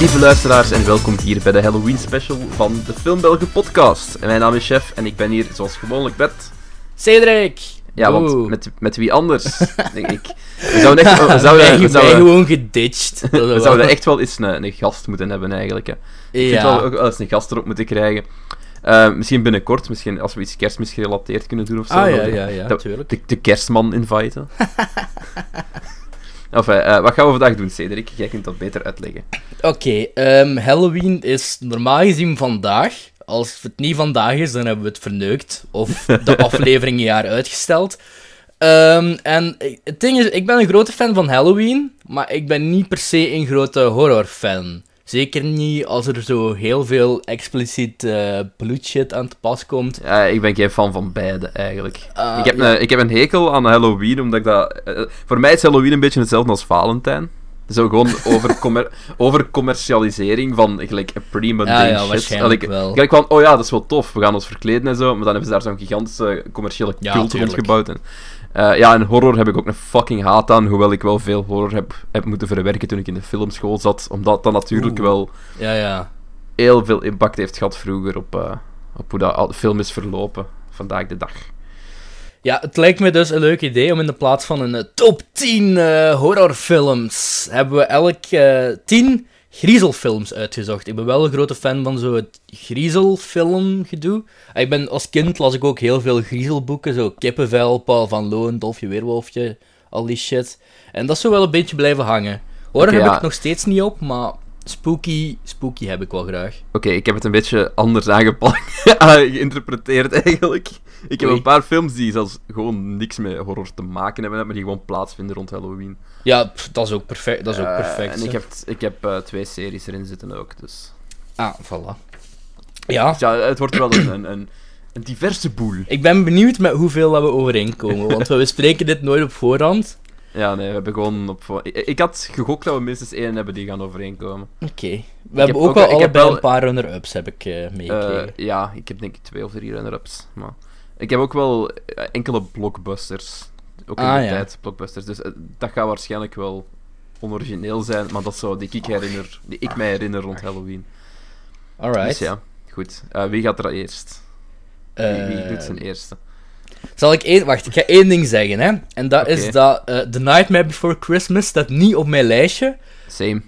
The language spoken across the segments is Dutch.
Lieve luisteraars, en welkom hier bij de Halloween special van de Film Belgen podcast. En mijn naam is Chef en ik ben hier zoals gewoonlijk met... Cedric! Ja, Oeh. want met, met wie anders, denk ik. We zouden echt, we zouden, we zouden, gewoon geditcht. We zouden echt wel eens een, een gast moeten hebben, eigenlijk. Hè. Ik vind wel Ja. ook wel eens een gast erop moeten krijgen. Eh, misschien binnenkort, misschien als we iets kerstmisgerelateerd kunnen doen of zo. Ah ja, ja, ja, natuurlijk. De, de kerstman inviten. Enfin, eh, wat gaan we vandaag doen, Cedric? Jij kunt dat beter uitleggen. Oké, ehm, Halloween is normaal gezien vandaag. Als het niet vandaag is, dan hebben we het verneukt. Of de aflevering een jaar uitgesteld. Ehm, en het ding is, ik ben een grote fan van Halloween, maar ik ben niet per se een grote horrorfan. Zeker niet als er zo heel veel expliciet eh bloedshit aan te pas komt. Ja, ik ben geen fan van beide, eigenlijk. Ah, ik, heb ja. een, ik heb een hekel aan Halloween, omdat ik dat... eh, voor mij is Halloween een beetje hetzelfde als Valentijn. Zo gewoon over, commer over commercialisering van gelijk pre-mundane Ja, ja, shit. wel. Gelijk van, oh ja, dat is wel tof, we gaan ons verkleden en zo, maar dan hebben ze daar zo'n gigantische commerciële cult rondgebouwd. En, eh, ja, en horror heb ik ook een fucking haat aan, hoewel ik wel veel horror heb, heb moeten verwerken toen ik in de filmschool zat, omdat dat natuurlijk Oeh. wel Ja, ja. heel veel impact heeft gehad vroeger op, eh, op hoe dat film is verlopen, vandaag de dag. Ja, het lijkt me dus een leuk idee om in de plaats van een eh, top 10 eh, horrorfilms hebben we elk eh 10 griezelfilms uitgezocht. Ik ben wel een grote fan van zo het griezelfilmgedoe. Ik ben, als kind las ik ook heel veel griezelboeken, zo Kippenvel, Paul van Loon, Dolfje Weerwolfje, al die shit. En dat is zo wel een beetje blijven hangen. Horror Oké, heb ja. ik het nog steeds niet op, maar spooky, spooky heb ik wel graag. Oké, ik heb het een beetje anders aangepakt, ah, geïnterpreteerd eigenlijk. Ik heb een paar films die zelfs gewoon niks met horror te maken hebben, maar die gewoon plaatsvinden rond Halloween. Ja, pff, dat is ook perfect. Dat is ook Eh, perfect en ik heb, ik heb eh, twee series erin zitten ook, dus... Ah, voilà. Ja, ja, het wordt wel een, een, een, een diverse boel. Ik ben benieuwd met hoeveel dat we overeenkomen, want we bespreken dit nooit op voorhand. Ja, nee, we hebben gewoon op... Ik, ik had gegokt dat we minstens één hebben die gaan overeenkomen. Oké. We hebben heb ook ook- wel allebei wel- een paar runner-ups, heb ik meegekregen. ja, ik heb denk ik twee of drie runner-ups, maar... Ik heb ook wel eh, enkele blockbusters. Ook in Ah, de ja. tijd, blockbusters. Dus eh, dat gaat waarschijnlijk wel onorigineel zijn, maar dat is zo die ik, herinner, die ik mij herinner rond Halloween. Alright. Dus ja, goed. Eh, wie gaat er eerst? Wie, wie doet zijn eerste? Zal ik één... Wacht, ik ga één ding zeggen, hè. En dat is dat The Nightmare Before Christmas staat niet op mijn lijstje. Same.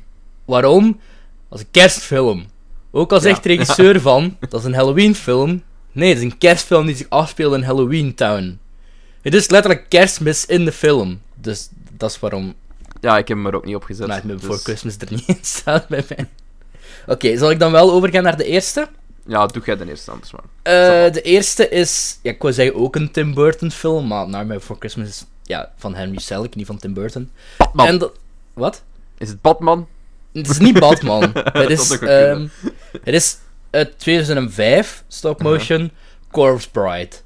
Waarom? Dat is een kerstfilm. Ook al Ja. zegt de regisseur van, dat is een Halloween-film. Nee, het is een kerstfilm die zich afspeelt in Halloween Town. Het is letterlijk kerstmis in de film. Dus dat is waarom Ja, ik heb hem er ook niet op gezet. Before dus- Christmas er niet in staat bij mij. Oké, zal ik dan wel overgaan naar de eerste? Ja, doe jij de eerste anders maar. Eh, de eerste is, ja, ik wou zeggen ook een Tim Burton film, maar Nightmare Before Christmas is ja, van Henry Selick, niet van Tim Burton. Batman. En. Wat? Is het Batman? Het is niet Batman. het is, ehm, het is uit 2005, stop motion, Corpse Bride.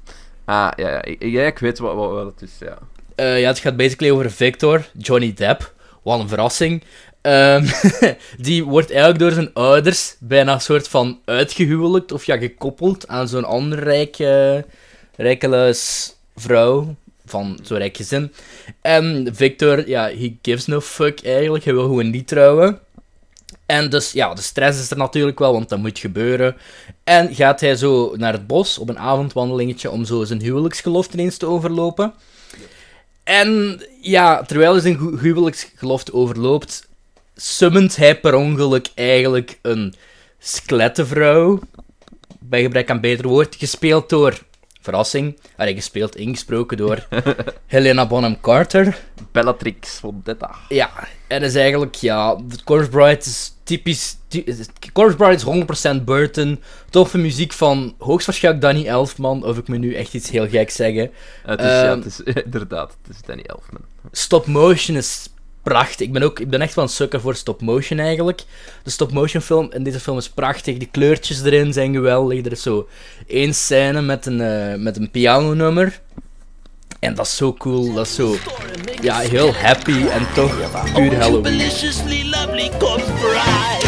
Ah, ja, ja. Ik, ja, ik weet wat, wat, wat het is, ja. Eh, ja, het gaat basically over Victor, Johnny Depp. Wat een verrassing. Ehm, die wordt eigenlijk door zijn ouders bijna een soort van uitgehuwelijkt of ja, gekoppeld aan zo'n andere rijke, rijkeluis vrouw van zo'n rijk gezin. En Victor, ja, he gives no fuck eigenlijk. Hij wil gewoon niet trouwen. En dus, ja, de stress is er natuurlijk wel, want dat moet gebeuren. En gaat hij zo naar het bos op een avondwandelingetje om zo zijn huwelijksgelofte eens te overlopen. En ja, terwijl hij zijn hu- huwelijksgelofte overloopt, summont hij per ongeluk eigenlijk een skelettenvrouw. Bij gebrek aan beter woord. Gespeeld door, verrassing, hij gespeeld, ingesproken door Helena Bonham Carter. Bellatrix Vendetta. Ja, en is eigenlijk, ja, Corpse Bride is typisch... ty- Corpse Bride is 100% Burton. Toffe muziek van hoogstwaarschijnlijk Danny Elfman, of ik me nu echt iets heel gek zeggen. Het is, ja, Ehm, het is inderdaad, het is Danny Elfman. Stop motion is prachtig. Ik ben, ook, ik ben echt wel een sukker voor stop motion eigenlijk. De stop motion film in deze film is prachtig. De kleurtjes erin zijn geweldig. Er is zo één scène met een, eh, met een pianonummer. En dat is zo cool. Dat is zo ja, heel happy en toch puur Halloween. Deliciously lovely corpse bride.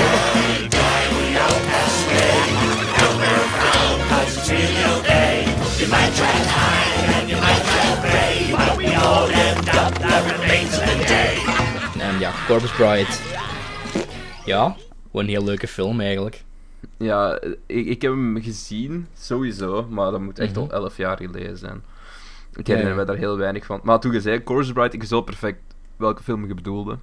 En ja, Corpse Bride. Ja, gewoon een heel leuke film eigenlijk. Ja, ik, ik heb hem gezien, sowieso, maar dat moet echt Mhm. al 11 jaar geleden zijn. Ik herinner me daar heel weinig van. Maar toen je zei Corpse Bride, ik zo perfect welke film je bedoelde.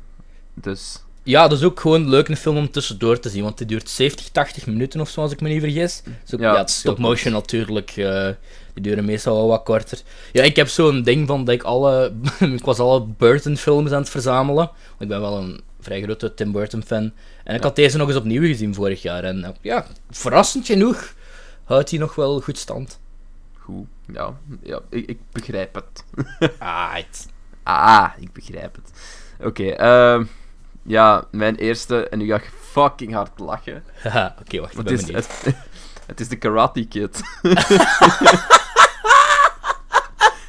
Dus, Ja, dat is ook gewoon leuk een film om tussendoor te zien, want die duurt 70, 80 minuten of zo, als ik me niet vergis. Ook, Ja, ja, het is heel stop motion natuurlijk, eh, die duren meestal wel wat korter. Ja, ik heb zo'n ding van dat ik alle... ik was alle Burton films aan het verzamelen. Want ik ben wel een vrij grote Tim Burton fan. En ik Ja. had deze nog eens opnieuw gezien vorig jaar. En eh, ja, verrassend genoeg houdt hij nog wel goed stand. goed. Ja, ja ik, ik begrijp het. Ah, het- Ah, ik begrijp het. Oké, ehm, ja, mijn eerste, en nu ga ik fucking hard lachen. Haha, Oké, wacht, ik Het ben is, benieuwd. het, het is de Karate Kid.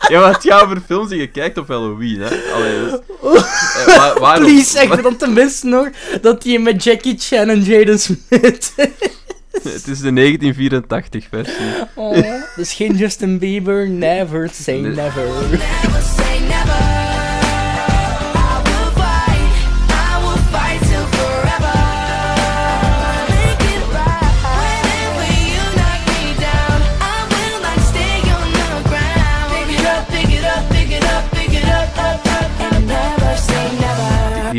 ja, maar het gaat over films die je kijkt op Halloween, hè. Allee, dus, eh, waar- waarom- Please, zeg dan tenminste nog dat hij met Jackie Chan en Jaden Smith... Het is de 1984 versie. Oh, dus geen Justin Bieber, never say never. Never say never.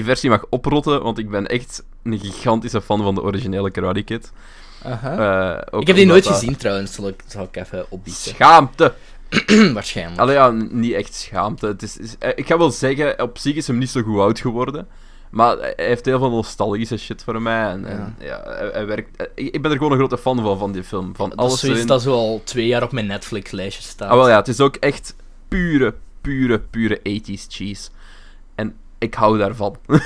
Versie mag oprotten, want ik ben echt een gigantische fan van de originele Karate Kid. Aha. Eh, ook ik heb die nooit dat- gezien trouwens, zal ik, zal ik even opbiechten. Schaamte! Waarschijnlijk. Allee, ja, niet echt schaamte. Het is, is- eh, ik ga wel zeggen, op zich is hem niet zo goed oud geworden. Maar hij heeft heel veel nostalgische shit voor mij. En, en ja, hij, hij werkt... eh, Ik ik ben er gewoon een grote fan van, van die film. Van dat alles is zoiets erin. dat zo al twee jaar op mijn Netflix-lijstje staat. Ah, wel ja, het is ook echt pure, pure, pure 80s cheese. Ik hou daarvan.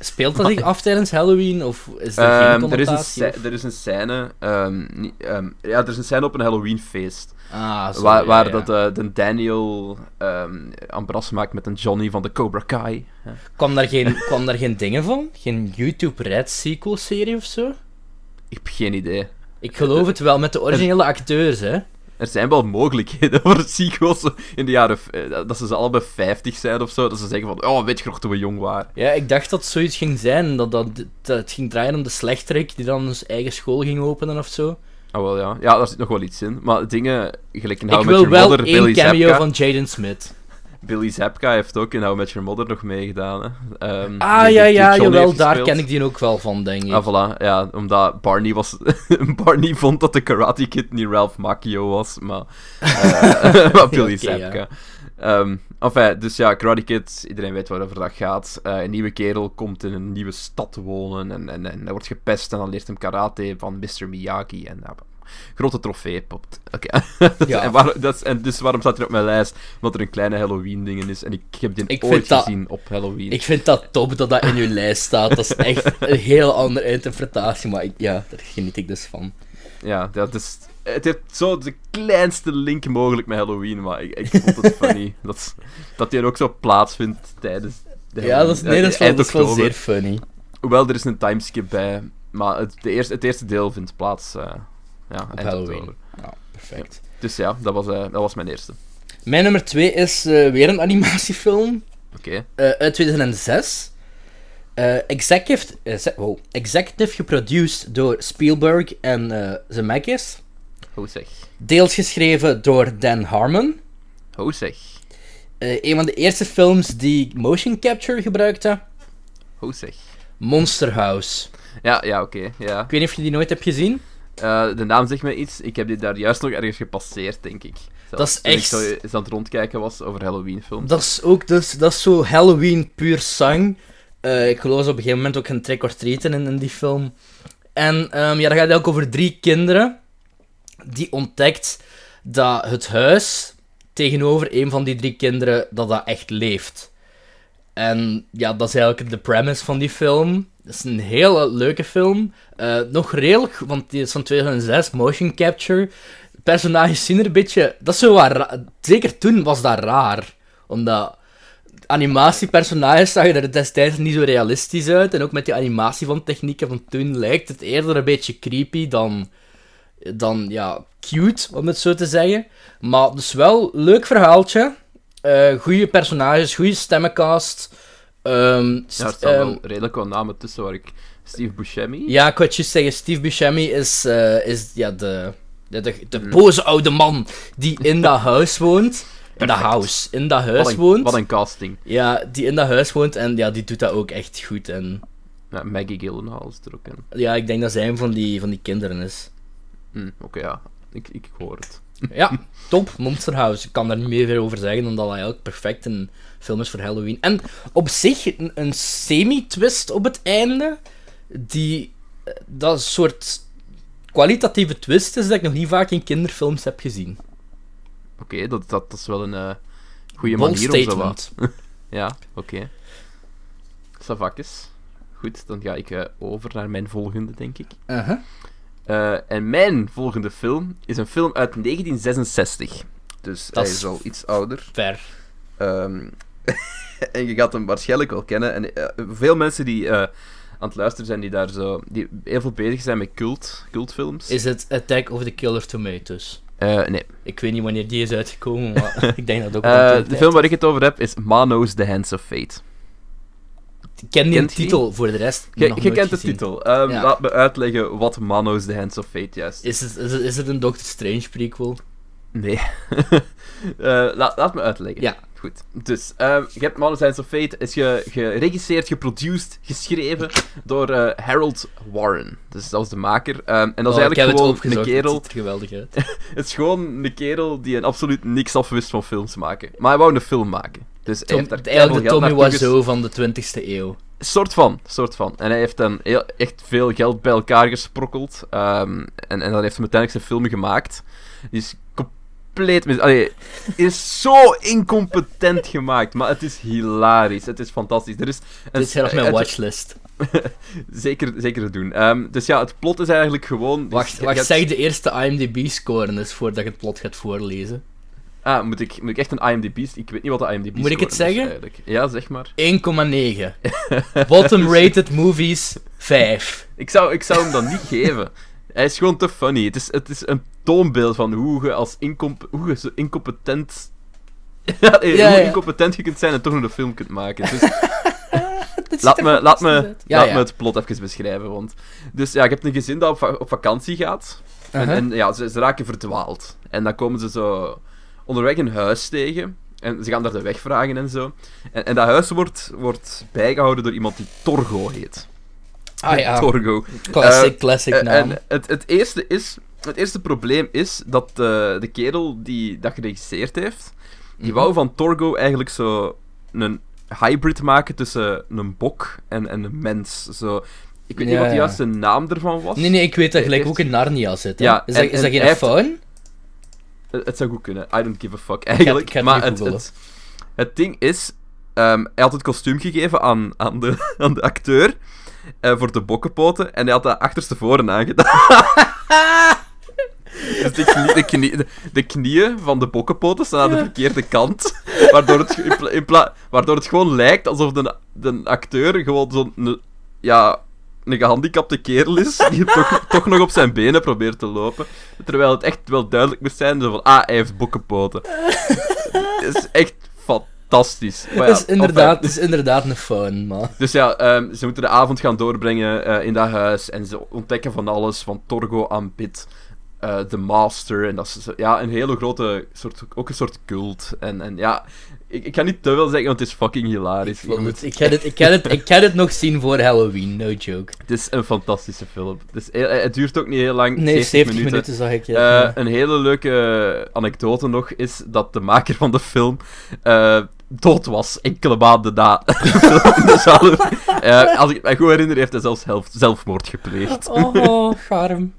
Speelt dat zich af tijdens Halloween, of is er geen Ehm, er, is een er is een scène... ehm, niet- ehm, ja, er is een scène op een Halloween-feest. Ah, waar waar ja. dat eh, de Daniel ambras maakt met een Johnny van de Cobra Kai. Ja. Kwam, daar geen, kwam daar geen dingen van? Geen YouTube Red sequel-serie of zo? Ik heb geen idee. Ik geloof het wel, met de originele acteurs, hè. Er zijn wel mogelijkheden voor sequels in de jaren... eh, Dat ze ze allebei 50 zijn of zo. Dat ze zeggen van, oh, weet je nog toen we jong waren. Ja, ik dacht dat zoiets ging zijn, dat, dat, dat het ging draaien om de slechterik die dan zijn eigen school ging openen of zo. Ah, wel ja. Ja, daar zit nog wel iets in. Maar dingen, gelijk in How ik Met wil Your wel Mother, één Billy cameo Zabka. van Jaden Smith. Billy Zabka heeft ook in How Met Your Mother nog meegedaan. Hè. Ehm, Ah, ja, ja, jawel, daar ken ik die ook wel van, denk ik. Ah, voilà. Ja, omdat Barney was... Barney vond dat de Karate Kid niet Ralph Macchio was, maar... eh, maar Billy Oké, ja. Zabka. Ehm, enfin, dus ja, Karate Kid, iedereen weet waarover dat gaat. Eh, een nieuwe kerel komt in een nieuwe stad wonen en, en, en hij wordt gepest en dan leert hem karate van Mr. Miyagi. En ja, grote trofee popt. Oké. Ja. en, waar- dat is- en dus waarom staat hij op mijn lijst? Omdat er een kleine Halloween-ding is en ik heb die Ik ooit dat- gezien op Halloween. Ik vind dat top dat dat in uw lijst staat. Dat is echt een heel andere interpretatie, maar ik, ja, daar geniet ik dus van. Ja, dat is, het heeft zo de kleinste link mogelijk met Halloween, maar ik, ik vond het funny. dat, dat die er ook zo plaatsvindt tijdens de Ja, dat is, nee, dat is wel, eind dat is wel oktober. zeer funny. Hoewel, er is een timeskip bij, maar het, de eerste, het eerste deel vindt plaats eh, ja, Op Halloween. Ja, perfect. Dus ja, dat was, eh, dat was mijn eerste. Mijn nummer 2 is eh, weer een animatiefilm Oké, eh, uit 2006. Eh, executive, wow, executive geproduced door Spielberg en Zemeckis. hoe zeg. Deels geschreven door Dan Harmon. Hoe zeg. Een van de eerste films die motion capture gebruikte. Hoe zeg. Monster House. Ja, ja, oké, ja. Ik weet niet of je die nooit hebt gezien. Eh, de naam zegt mij iets. Ik heb dit daar juist nog ergens gepasseerd, denk ik. Zelfs Dat is toen ik echt- zo eens aan het rondkijken was over Halloween-films. Dat is ook dus, dat is zo Halloween puur sang. Eh, ik geloof op een gegeven moment ook een trick or treaten in, in die film. En ehm, ja, dat gaat ook over drie kinderen die ontdekt dat het huis tegenover een van die drie kinderen dat dat echt leeft. En ja, dat is eigenlijk de premise van die film. Het is een hele leuke film. Eh, nog redelijk, want die is van 2006, motion capture. Personages zien er een beetje... Dat is zo wat ra- Zeker toen was dat raar. Omdat animatiepersonages zagen er destijds niet zo realistisch uit. En ook met die animatie van technieken van toen lijkt het eerder een beetje creepy dan, dan ja, cute, om het zo te zeggen. Maar dus wel leuk verhaaltje. Eh goede personages, goede stemmencast. Ehm, Ja, er staan ehm, wel redelijk wat namen tussen waar ik Steve Buscemi? Ja, ik wou het juist zeggen, Steve Buscemi is, eh, is ja, de, de, de, de boze oude man die in dat huis woont. In dat house. In dat Wat huis een, woont. wat een casting. Ja, die in dat huis woont en ja, die doet dat ook echt goed. En Ja, Maggie Gyllenhaal is er ook in. ja, ik denk dat zij een van die, van die kinderen is. Hm, Oké, ja. Ik, ik hoor het. Ja, top, Monster House. Ik kan daar niet meer over zeggen, omdat dat eigenlijk perfect een film is voor Halloween. En op zich een, een semi-twist op het einde, die eh, dat een soort kwalitatieve twist is dat ik nog niet vaak in kinderfilms heb gezien. Oké, dat, dat, dat is wel een eh goede Bold manier om zo statement. wat... Ja, oké. Savakjes. Goed, dan ga ik eh, over naar mijn volgende, denk ik. Eh, en mijn volgende film is een film uit 1966. Dus Dat hij is al iets ouder. Ver. Ehm, en je gaat hem waarschijnlijk wel kennen. En eh, veel mensen die eh, aan het luisteren zijn, die daar zo... Die heel veel bezig zijn met cult, cultfilms. Is het Attack of the Killer Tomatoes? Eh, nee. Ik weet niet wanneer die is uitgekomen, maar ik denk dat het ook wel de film waar ik het over heb is Manos The Hands of Fate. Ik ken die titel voor de rest. Je, je kent de titel. Ehm, Ja. Laat me uitleggen wat Manos The Hands of Fate juist is. Is het, is, het, is het een Doctor Strange prequel? Nee. Eh, laat, laat me uitleggen. Ja. Goed. Dus, ehm, je hebt The Hands of Fate is ge, geregisseerd, geproduced, geschreven door eh, Harold Warren. Dus dat was de maker. Ehm, en dat is Oh, eigenlijk gewoon een kerel... Het ziet er geweldig uit. Het is gewoon een kerel die een absoluut niks afwist van films maken. Maar hij wou een film maken. Dus hij Tom, heeft daar eigenlijk de Tommy Wiseau van de 20e eeuw. Soort van, soort van. En hij heeft dan heel, echt veel geld bij elkaar gesprokkeld. ehm, en, en dan heeft hij uiteindelijk zijn film gemaakt. Die is compleet... Mis Allee, is zo incompetent gemaakt, maar het is hilarisch. Het is fantastisch. Er is een, Dit is heel erg mijn watchlist. Zeker, zeker doen. Ehm, dus ja, het plot is eigenlijk gewoon... Wacht, dus je wacht hebt- zeg de eerste IMDb-score eens voordat ik het plot gaat voorlezen. Ah, moet ik, moet ik echt een IMDb... Ik weet niet wat de IMDb Moet ik het zeggen? eigenlijk. Ja, zeg maar. 1,9. Bottom rated movies 5. Ik zou, ik zou hem dan niet geven. Hij is gewoon te funny. Het is, het is een toonbeeld van hoe je als incomp hoe je zo incompetent... ja, eh, Ja, hoe ja. incompetent je kunt zijn en toch nog een film kunt maken. Dus laat me, laat me, Ja, laat ja. me het plot even beschrijven. Want... Dus ja, ik heb een gezin dat op, va- op vakantie gaat. En, Uh-huh. en ja, ze, ze raken verdwaald. En dan komen ze zo onderweg een huis tegen. En ze gaan daar de weg vragen en zo. En, en dat huis wordt, wordt bijgehouden door iemand die Torgo heet. Ah ja, Torgo. classic, Eh, classic Eh, naam. En het, het, eerste is, het eerste probleem is dat eh, de kerel die dat geregisseerd heeft, die Mhm. wou van Torgo eigenlijk zo een hybrid maken tussen een bok en, en een mens. Zo, ik weet Ja, niet wat de ja. juiste naam ervan was. Nee, nee, ik weet dat gelijk heeft- ook in Narnia zit. Hè? Ja, is dat, is dat en geen faun? Het, het zou goed kunnen. I don't give a fuck, eigenlijk. ik ga het maar nu het, googlen. het, het ding is, ehm, hij had het kostuum gegeven aan, aan, de, aan de acteur eh, voor de bokkenpoten en hij had dat achterstevoren aangedaan. dus de, knie- de, knie- de, de knieën van de bokkenpoten staan aan de verkeerde kant, waardoor het, in waardoor het gewoon lijkt alsof de, de acteur gewoon zo'n... Ja, een gehandicapte kerel is, die toch, toch nog op zijn benen probeert te lopen. Terwijl het echt wel duidelijk moest zijn, van, ah, hij heeft bokkenpoten. Het is echt fantastisch. Maar ja, Het is, inderdaad, enfin, het is inderdaad een faun, maar... dus ja, ehm, ze moeten de avond gaan doorbrengen eh, in dat huis en ze ontdekken van alles, van Torgo aanbidt eh de Master. En dat is ja, een hele grote, soort, ook een soort cult. En, en ja, ik, ik ga niet te veel zeggen, want het is fucking hilarisch. Ik, moet- het, ik, ga het, ik, ga het, ik ga het nog zien voor Halloween, no joke. Het is een fantastische film. Het, is, heel- het duurt ook niet heel lang, Nee, 70, 70 minuten. minuten zag ik, Eh, ja. ja. Een hele leuke anekdote nog is dat de maker van de film eh, dood was enkele maanden na de zaal. Eh, als ik me goed herinner, heeft hij zelfs helft- zelfmoord gepleegd. Oh, charm.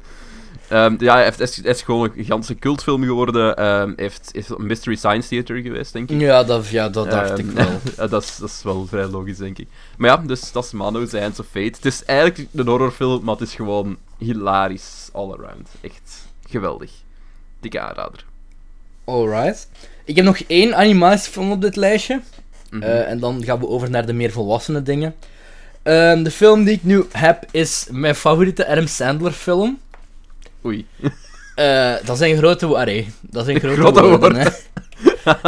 Ehm, ja, hij, heeft, hij is, gewoon een gigantische cultfilm geworden. Ehm, heeft, is Mystery Science Theater geweest, denk ik. Ja, dat, ja, dat dacht Ehm, ik wel. dat, is, dat is wel vrij logisch, denk ik. Maar ja, dus dat is Mano's The Hands of Fate. Het is eigenlijk een horrorfilm, maar het is gewoon hilarisch all around. Echt geweldig. Dikke aanrader. Alright. Ik heb nog één animatiefilm op dit lijstje. Mhm. Eh, en dan gaan we over naar de meer volwassene dingen. De film die ik nu heb is mijn favoriete Adam Sandler film. Oei. Eh, dat zijn grote woorden. Dat zijn grote, Grote woorden, hè.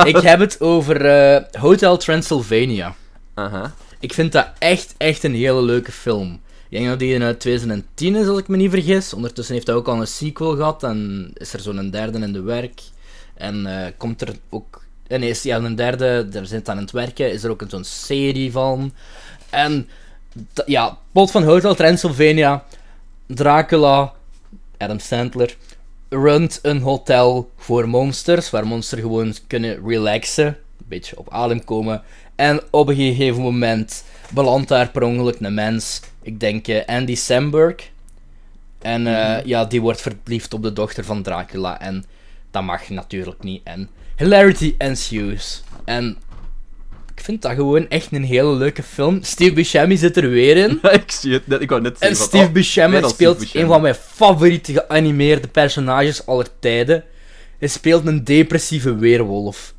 ik heb het over eh, Hotel Transylvania. Aha. Ik vind dat echt, echt een hele leuke film. Ik denk dat die in eh, 2010 is, als ik me niet vergis. Ondertussen heeft hij ook al een sequel gehad en is er zo'n derde in de werk. En eh, komt er ook... En is ja, een derde, daar zit aan het werken, is er ook een zo'n serie van. En ja, plot van Hotel Transylvania, Dracula, Adam Sandler, runt een hotel voor monsters, waar monsters gewoon kunnen relaxen, een beetje op adem komen. En op een gegeven moment belandt daar per ongeluk een mens, ik denk eh, Andy Samberg. En eh, ja, die wordt verliefd op de dochter van Dracula. En dat mag natuurlijk niet. En hilarity ensues. En ik vind dat gewoon echt een hele leuke film. Steve Buscemi zit er weer in. ik zie het net, ik wou net En zeggen. van, Steve oh, Buscemi speelt Steve Buscemi. een van mijn favoriete geanimeerde personages aller tijden. Hij speelt een depressieve weerwolf.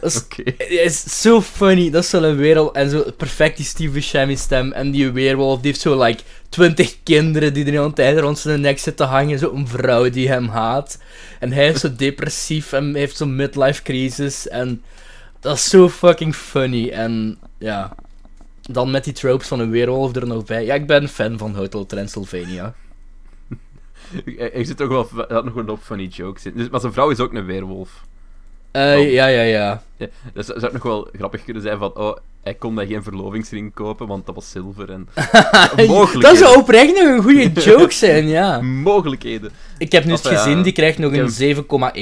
Dat is, Oké. hij is zo funny. Dat is zo'n wereld. En zo perfect die Steve Buscemi stem. En die weerwolf die heeft zo like 20 kinderen die er de hele tijd rond zijn nek zitten hangen. Zo'n vrouw die hem haat. En hij is zo depressief en heeft zo'n midlife crisis. En dat is zo fucking funny. En ja, dan met die tropes van een weerwolf er nog bij. Ja, ik ben fan van Hotel Transylvania. Er zit toch wel had nog een hoop funny jokes in. Dus, maar zijn vrouw is ook een weerwolf. Eh, Oh. Ja, ja, ja. Ja, dus dat zou ook nog wel grappig kunnen zijn van, oh, hij kon daar geen verlovingsring kopen, want dat was zilver en... Mogelijkheden. Dat zou oprecht nog een goede joke zijn, ja. Mogelijkheden. Ik heb nu eens ja, gezien, die krijgt nog een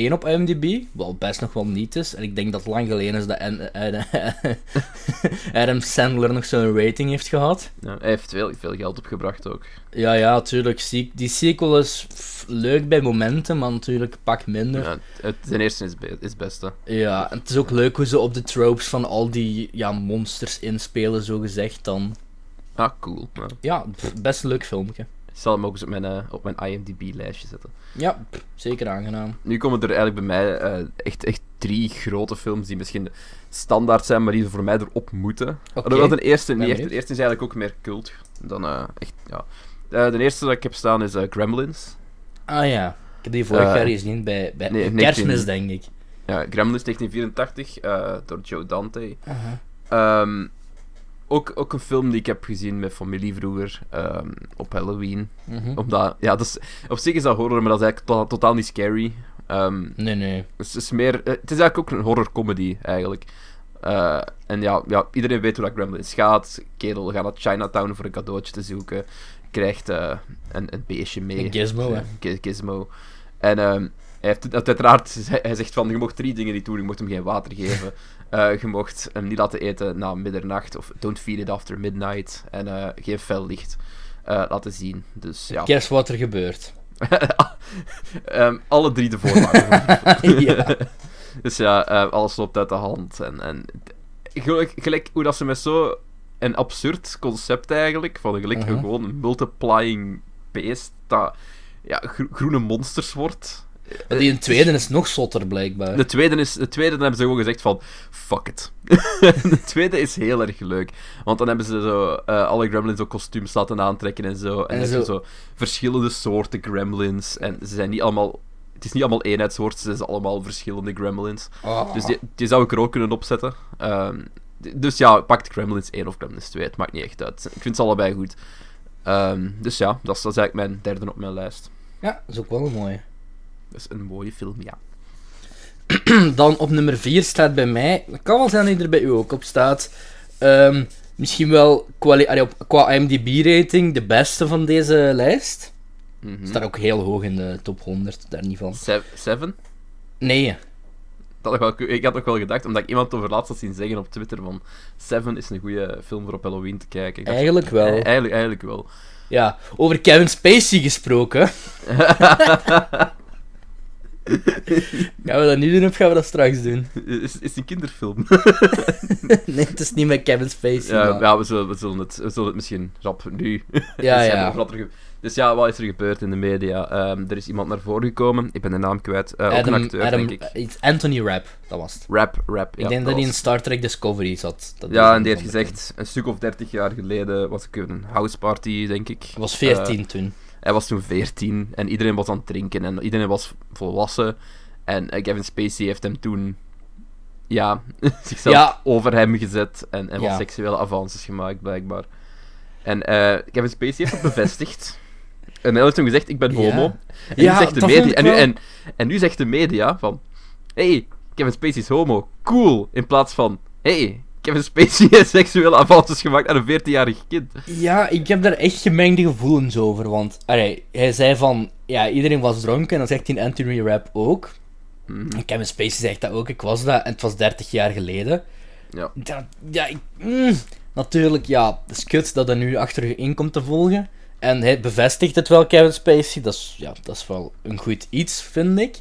7,1 op IMDb. Wat best nog wel niet is. En ik denk dat het lang geleden is dat Adam Sandler nog zo'n rating heeft gehad. Ja, hij heeft veel, veel geld opgebracht ook. Ja, ja, tuurlijk. Die sequel is leuk bij momenten, maar natuurlijk pak minder. Ja, het, ten eerste is, be- is het beste. Ja, en het is ook leuk hoe ze op de tropes van al die ja, monsters inspelen, zo gezegd. Dan. Ah, cool. Ja. Ja, pff, best een leuk filmpje. Ik zal hem ook eens op mijn, eh, op mijn IMDb-lijstje zetten. Ja, pff, zeker aangenaam. Nu komen er eigenlijk bij mij eh, echt, echt drie grote films die misschien standaard zijn, maar die voor mij erop moeten. Oké. Alhoewel de eerste niet echt. benieuwd. De eerste is eigenlijk ook meer cult dan eh, echt, ja. De eerste dat ik heb staan is Gremlins. Ah ja, ik heb die vorig jaar gezien bij, bij nee, Kerstmis, 19. denk ik. Ja, Gremlins 1984 eh, door Joe Dante. Ehm, ook, ook een film die ik heb gezien met familie vroeger ehm, op Halloween. Mhm. Omdat, ja, dat is, op zich is dat horror, maar dat is eigenlijk to- totaal niet scary. Ehm, Nee, nee. het, is meer, eh, het is eigenlijk ook een horror-comedy, eigenlijk. Eh, en ja, ja, iedereen weet hoe dat Gremlins gaat. Kerel gaat naar Chinatown voor een cadeautje te zoeken. Krijgt eh, een, een beestje mee. Een gizmo, hè. Gi- Gizmo. En hij heeft het uiteraard... Hij zegt van, je mocht drie dingen niet doen. Je mocht hem geen water geven. Je mocht hem niet laten eten na middernacht. Of don't feed it after midnight. En eh, geen fel licht laten zien. Dus ja. Guess wat er gebeurt. Ehm, alle drie de voorwaarden. ja. Dus ja, alles loopt uit de hand. En, en gelijk, gelijk hoe dat ze met zo een absurd concept eigenlijk, van gelijk Mhm. gewoon een multiplying beest dat ja, gro- groene monsters wordt. Maar Die een tweede is nog zotter, blijkbaar. De tweede, is, de tweede dan hebben ze gewoon gezegd van, fuck it. de tweede is heel erg leuk. Want dan hebben ze zo eh, alle gremlins ook kostuums laten aantrekken en zo. En, zo- zo verschillende soorten gremlins. En ze zijn niet allemaal... Het is niet allemaal eenheidswoord, ze zijn allemaal verschillende gremlins. Ah. Dus die, die zou ik er ook kunnen opzetten. Ehm, dus ja, pakt Gremlins 1 of Gremlins 2, het maakt niet echt uit. Ik vind ze allebei goed. Ehm, dus ja, dat is, dat is eigenlijk mijn derde op mijn lijst. Ja, dat is ook wel een mooie. Dat is een mooie film, ja. Dan op nummer 4 staat bij mij. Het kan wel zijn dat hij er bij u ook op staat. Ehm, misschien wel op- qua IMDb-rating de beste van deze lijst. Mhm. Staat ook heel hoog in de top 100, daar niet van. Se- Seven? Nee, Dat had ik, wel, ik had ook wel gedacht, omdat ik iemand over laatst had zien zeggen op Twitter van Seven is een goede film voor op Halloween te kijken. Dacht, eigenlijk wel. eigenlijk, eigenlijk wel. Ja, over Kevin Spacey gesproken. gaan we dat nu doen of gaan we dat straks doen? Is, is het een kinderfilm? nee, het is niet met Kevin Spacey. ja, maar- ja we, zullen, we, zullen het, we zullen het misschien rap nu ja. ja. Dus ja, wat is er gebeurd in de media? Ehm, er is iemand naar voren gekomen. Ik ben de naam kwijt. Eh, ook een acteur, Adam, denk ik. eh, Anthony Rapp, dat was het. Rap, rap. ik ja, denk dat hij in Star Trek Discovery zat. Dat Ja, en die heeft gezegd, een stuk of dertig jaar geleden was ik een houseparty, denk ik. Hij was 14 toen. Hij was toen 14 en iedereen was aan het drinken en iedereen was volwassen. En eh, Kevin Spacey heeft hem toen, ja, zichzelf Ja. over hem gezet en, en wat Ja. seksuele avances gemaakt, blijkbaar. En eh, Kevin Spacey heeft dat bevestigd. En hij heeft toen gezegd, ik ben Ja. homo. En, nu zegt de media, nu, en nu zegt de media van... Hey, Kevin Spacey is homo. Cool. In plaats van... Hey, Kevin Spacey heeft seksuele avances gemaakt aan een 14-jarig kind. Ja, ik heb daar echt gemengde gevoelens over. Want allee, hij zei van, ja, iedereen was dronken. En dan zegt hij in Anthony Rapp ook. Mhm. En Kevin Spacey zegt dat ook. Ik was dat en het was 30 jaar geleden. Ja. Dat, ja, ik, mm, natuurlijk, ja, het is kut dat hij nu achter je in komt te volgen. En hij bevestigt het wel, Kevin Spacey. Dat is, ja, dat is wel een goed iets, vind ik.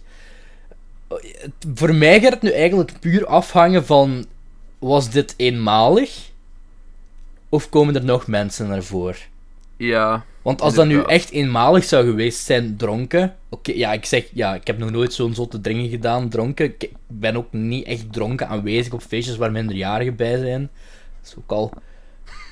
Voor mij gaat het nu eigenlijk puur afhangen van... Was dit eenmalig? Of komen er nog mensen naar voren? Ja. Want als dat nu echt eenmalig zou geweest zijn, dronken... Oké, ja, ik zeg, ja, ik heb nog nooit zo'n zotte dingen gedaan, dronken. Ik ben ook niet echt dronken aanwezig op feestjes waar minderjarigen bij zijn. Dat is ook al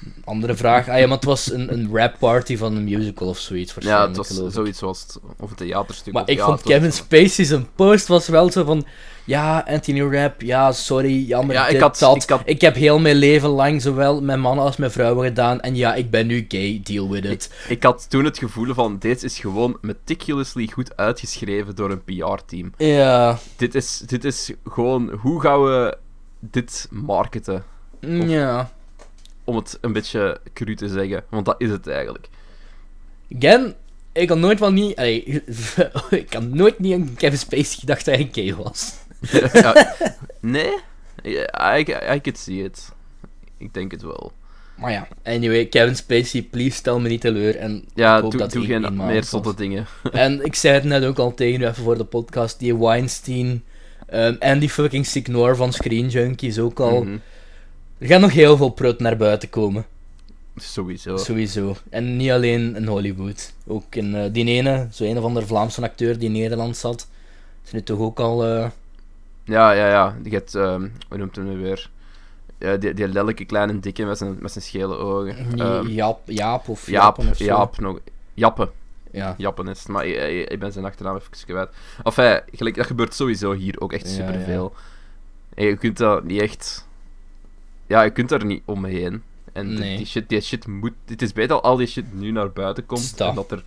een andere vraag. Ah ja, maar het was een, een rap party van een musical of zoiets, Ja, het was zoiets zoals het, of een theaterstuk. Maar ik vond was- Kevin Spacey zijn post was wel zo van... Ja, Anthony Rapp, ja, sorry, jammer, Ja, ik dit, had- dat. ik had- Ik heb heel mijn leven lang zowel met mannen als met vrouwen gedaan. En ja, ik ben nu gay, deal with it. Ik had toen het gevoel van, dit is gewoon meticulously goed uitgeschreven door een PR-team. Ja, Dit is, dit is gewoon, hoe gaan we dit marketen? ja. Om het een beetje cru te zeggen, want dat is het eigenlijk. Again, ik had nooit wel niet... allee, ik had nooit niet aan Kevin Spacey gedacht dat hij gay was. Ja, nee? I, I could see it. Ik denk het wel. Maar ja, anyway, Kevin Spacey, please stel me niet teleur. En Ja, ik hoop doe, dat doe geen meer was. zotte dingen. En ik zei het net ook al tegen u even voor de podcast, die Weinstein ehm, en die fucking Signor van Screen Junkies ook al. Mhm. Er gaan nog heel veel prut naar buiten komen, Sowieso. sowieso. En niet alleen in Hollywood. Ook in eh, die ene, zo een of andere Vlaamse acteur die in Nederland zat. Is nu toch ook al... eh, Ja, ja, ja. Je hebt, ehm, hoe noemt hem nu weer? Ja, die, die lelijke kleine dikke met zijn, met zijn schele ogen. Ehm, Jaap, Jaap of Jaap, Jappen of. Jaap, nog. Jappe. Ja. Jappen is maar ik, ben zijn achternaam even kwijt. Enfin, gelijk, dat gebeurt sowieso hier ook echt Ja, superveel. En je kunt dat niet echt... Ja, je kunt daar niet omheen. En die- Nee. die, shit, die shit moet... Het is beter dat al die shit nu naar buiten komt. En dat er,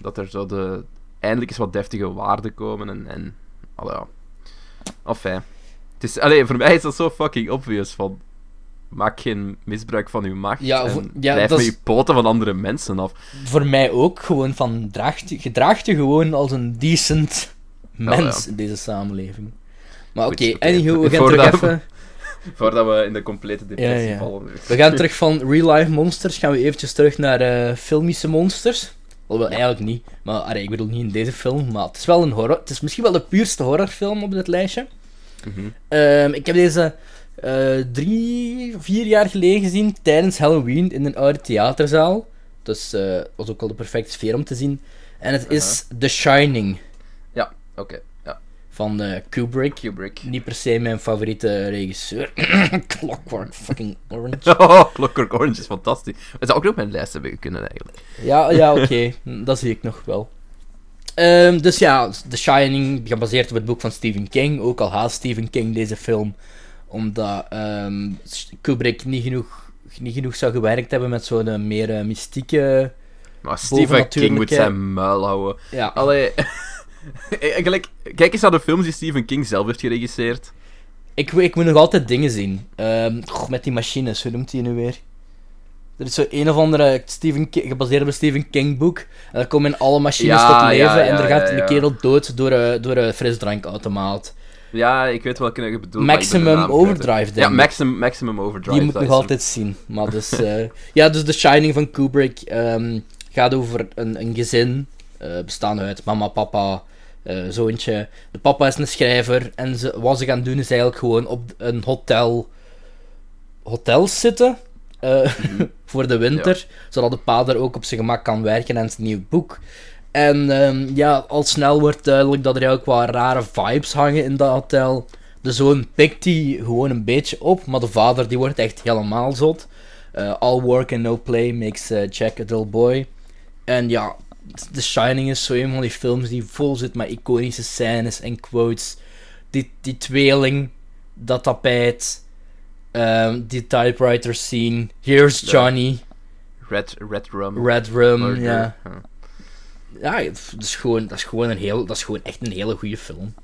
dat er zo de... Eindelijk eens wat deftige waarden komen en... en allee, ja. Enfin. Het is, allee, voor mij is dat zo fucking obvious van... Maak geen misbruik van uw macht Ja, en voor- ja, blijf met je poten van andere mensen af. Voor mij ook gewoon van, draag, je- gedraag je gewoon als een decent mens in deze samenleving. Maar oké, anywho, we gaan Voordat terug even... Voordat we in de complete depressie Ja, ja. vallen. We gaan terug van real life monsters, gaan we eventjes terug naar eh, filmische monsters. Alhoewel, eigenlijk niet. Maar allee, ik bedoel niet in deze film, maar het is wel een horror. Het is misschien wel de puurste horrorfilm op dit lijstje. Mhm. Ehm, ik heb deze eh, drie, vier jaar geleden gezien tijdens Halloween in een oude theaterzaal. Dus eh was ook al de perfecte sfeer om te zien. En het is The Shining Ja, oké. Van eh, Kubrick. Kubrick. Niet per se mijn favoriete regisseur. Clockwork fucking Orange. Oh, Clockwork Orange is fantastisch. Het zou ook nog op mijn lijst hebben kunnen eigenlijk. Ja, ja oké. Dat zie ik nog wel. Ehm, dus ja, The Shining, gebaseerd op het boek van Stephen King. Ook al haat Stephen King deze film. Omdat ehm, Kubrick niet genoeg, niet genoeg zou gewerkt hebben met zo'n eh, meer eh, mystieke... Maar Stephen King moet zijn muil houden. Ja, Allee. Eigenlijk, kijk eens naar de films die Stephen King zelf heeft geregisseerd. ik, ik moet nog altijd dingen zien. Ehm, goh, met die machines, hoe noemt die nu weer? Er is zo een of andere Stephen King, gebaseerd op een Stephen King boek. En daar komen alle machines Ja, tot leven. ja, en er gaat een kerel dood door, een- door een frisdrankautomaat. Ja, ik weet welke je bedoelt. Maximum. Overdrive, denk Ja, ik. maximum, maximum Overdrive. Die moet ik nog altijd zien. Maar dus, eh, ja, dus The Shining van Kubrick ehm, gaat over een, een gezin, eh bestaande uit mama, papa, eh, zoontje. De papa is een schrijver en ze, wat ze gaan doen is eigenlijk gewoon op een hotel, hotels zitten eh, voor de winter, zodat de pa er ook op zijn gemak kan werken aan zijn nieuw boek. En ehm, ja, al snel wordt duidelijk dat er eigenlijk wat rare vibes hangen in dat hotel. De zoon pikt die gewoon een beetje op, maar de vader die wordt echt helemaal zot. All work and no play makes Jack a dull boy. En ja, The Shining is zo een van die films die vol zit met iconische scènes en quotes. Die, die tweeling, dat tapijt, ehm, die typewriter scene, Here's. Johnny. Red, Red Rum. Red Rum, Murder. ja. Ja, het is gewoon, dat, is gewoon een heel, dat is gewoon echt een hele goede film.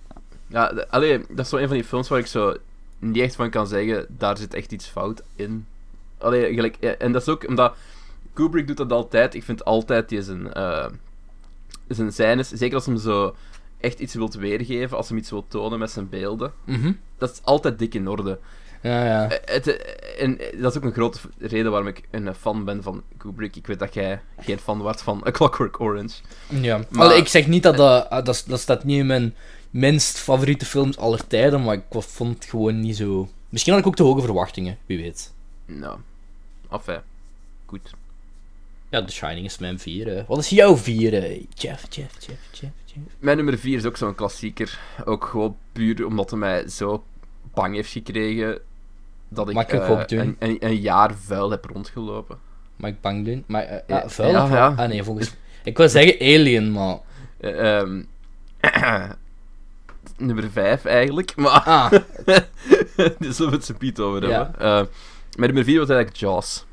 Ja, de- allee, dat is zo een van die films waar ik zo niet echt van kan zeggen, daar zit echt iets fout in. Allee, gelijk, en dat is ook omdat Kubrick doet dat altijd. Ik vind altijd die zijn, eh zijn scènes, zeker als hem zo echt iets wilt weergeven, als hem iets wil tonen met zijn beelden, Mhm. dat is altijd dik in orde. Ja, ja. Eh, Het, eh, en dat is ook een grote reden waarom ik een fan ben van Kubrick. Ik weet dat jij geen fan wordt van A Clockwork Orange. ja. maar- Allee, ik zeg niet dat dat, dat, dat staat niet in mijn minst favoriete films aller tijden, maar ik vond het gewoon niet zo... Misschien had ik ook te hoge verwachtingen, wie weet. Nou, enfin, goed. Ja, The Shining is mijn vier. Wat is jouw vier? Jeff, Jeff, Jeff, Jeff, Jeff. Mijn nummer 4 is ook zo'n klassieker. Ook gewoon puur omdat hij mij zo bang heeft gekregen dat ik ik eh, een, een, een jaar vuil heb rondgelopen. Mag ik bang doen? Maar, eh, Ja, ah, vuil ja. Ah nee, volgens... Ik wil zeggen Alien, maar... Eh, ehm, nummer 5 eigenlijk, maar Ah, daar zullen we het zo Piet over hebben. Mijn nummer 4 was eigenlijk Jaws.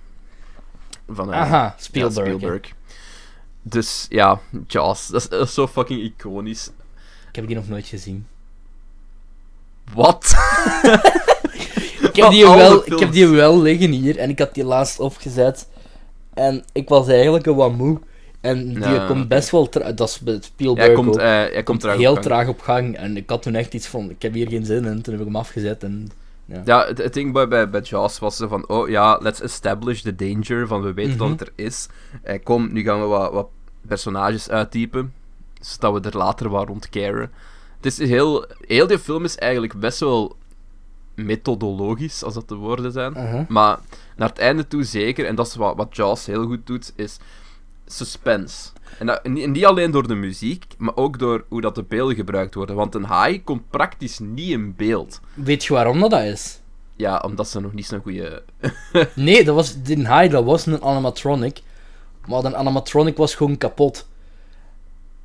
Van, eh, aha, Spielberg. Dus ja, Jaws. Dat is, dat is zo fucking iconisch. Ik heb die nog nooit gezien. Wat? Ik heb, die wel, ik heb die wel liggen hier en ik had die laatst opgezet. En ik was eigenlijk een wat moe. En die Ja, komt best wel traag. Dat is bij Spielberg Hij komt, ook. eh, hij komt heel op traag op gang. En ik had toen echt iets van, ik heb hier geen zin in. Toen heb ik hem afgezet en... Ja, het, het ding bij, bij, bij Jaws was zo van, oh ja, let's establish the danger, van we weten Mhm. dat het er is. Eh, kom, nu gaan we wat, wat personages uittypen, zodat we er later wat rond caren. Het is heel, heel die film is eigenlijk best wel methodologisch, als dat de woorden zijn. Uh-huh. Maar naar het einde toe zeker, en dat is wat, wat Jaws heel goed doet, is suspense. En dat, niet, niet alleen door de muziek, maar ook door hoe dat de beelden gebruikt worden. Want een haai komt praktisch niet in beeld. Weet je waarom dat, is? Ja, omdat ze nog niet zo'n goede. Nee, dat was, die haai dat was een animatronic. Maar de animatronic was gewoon kapot.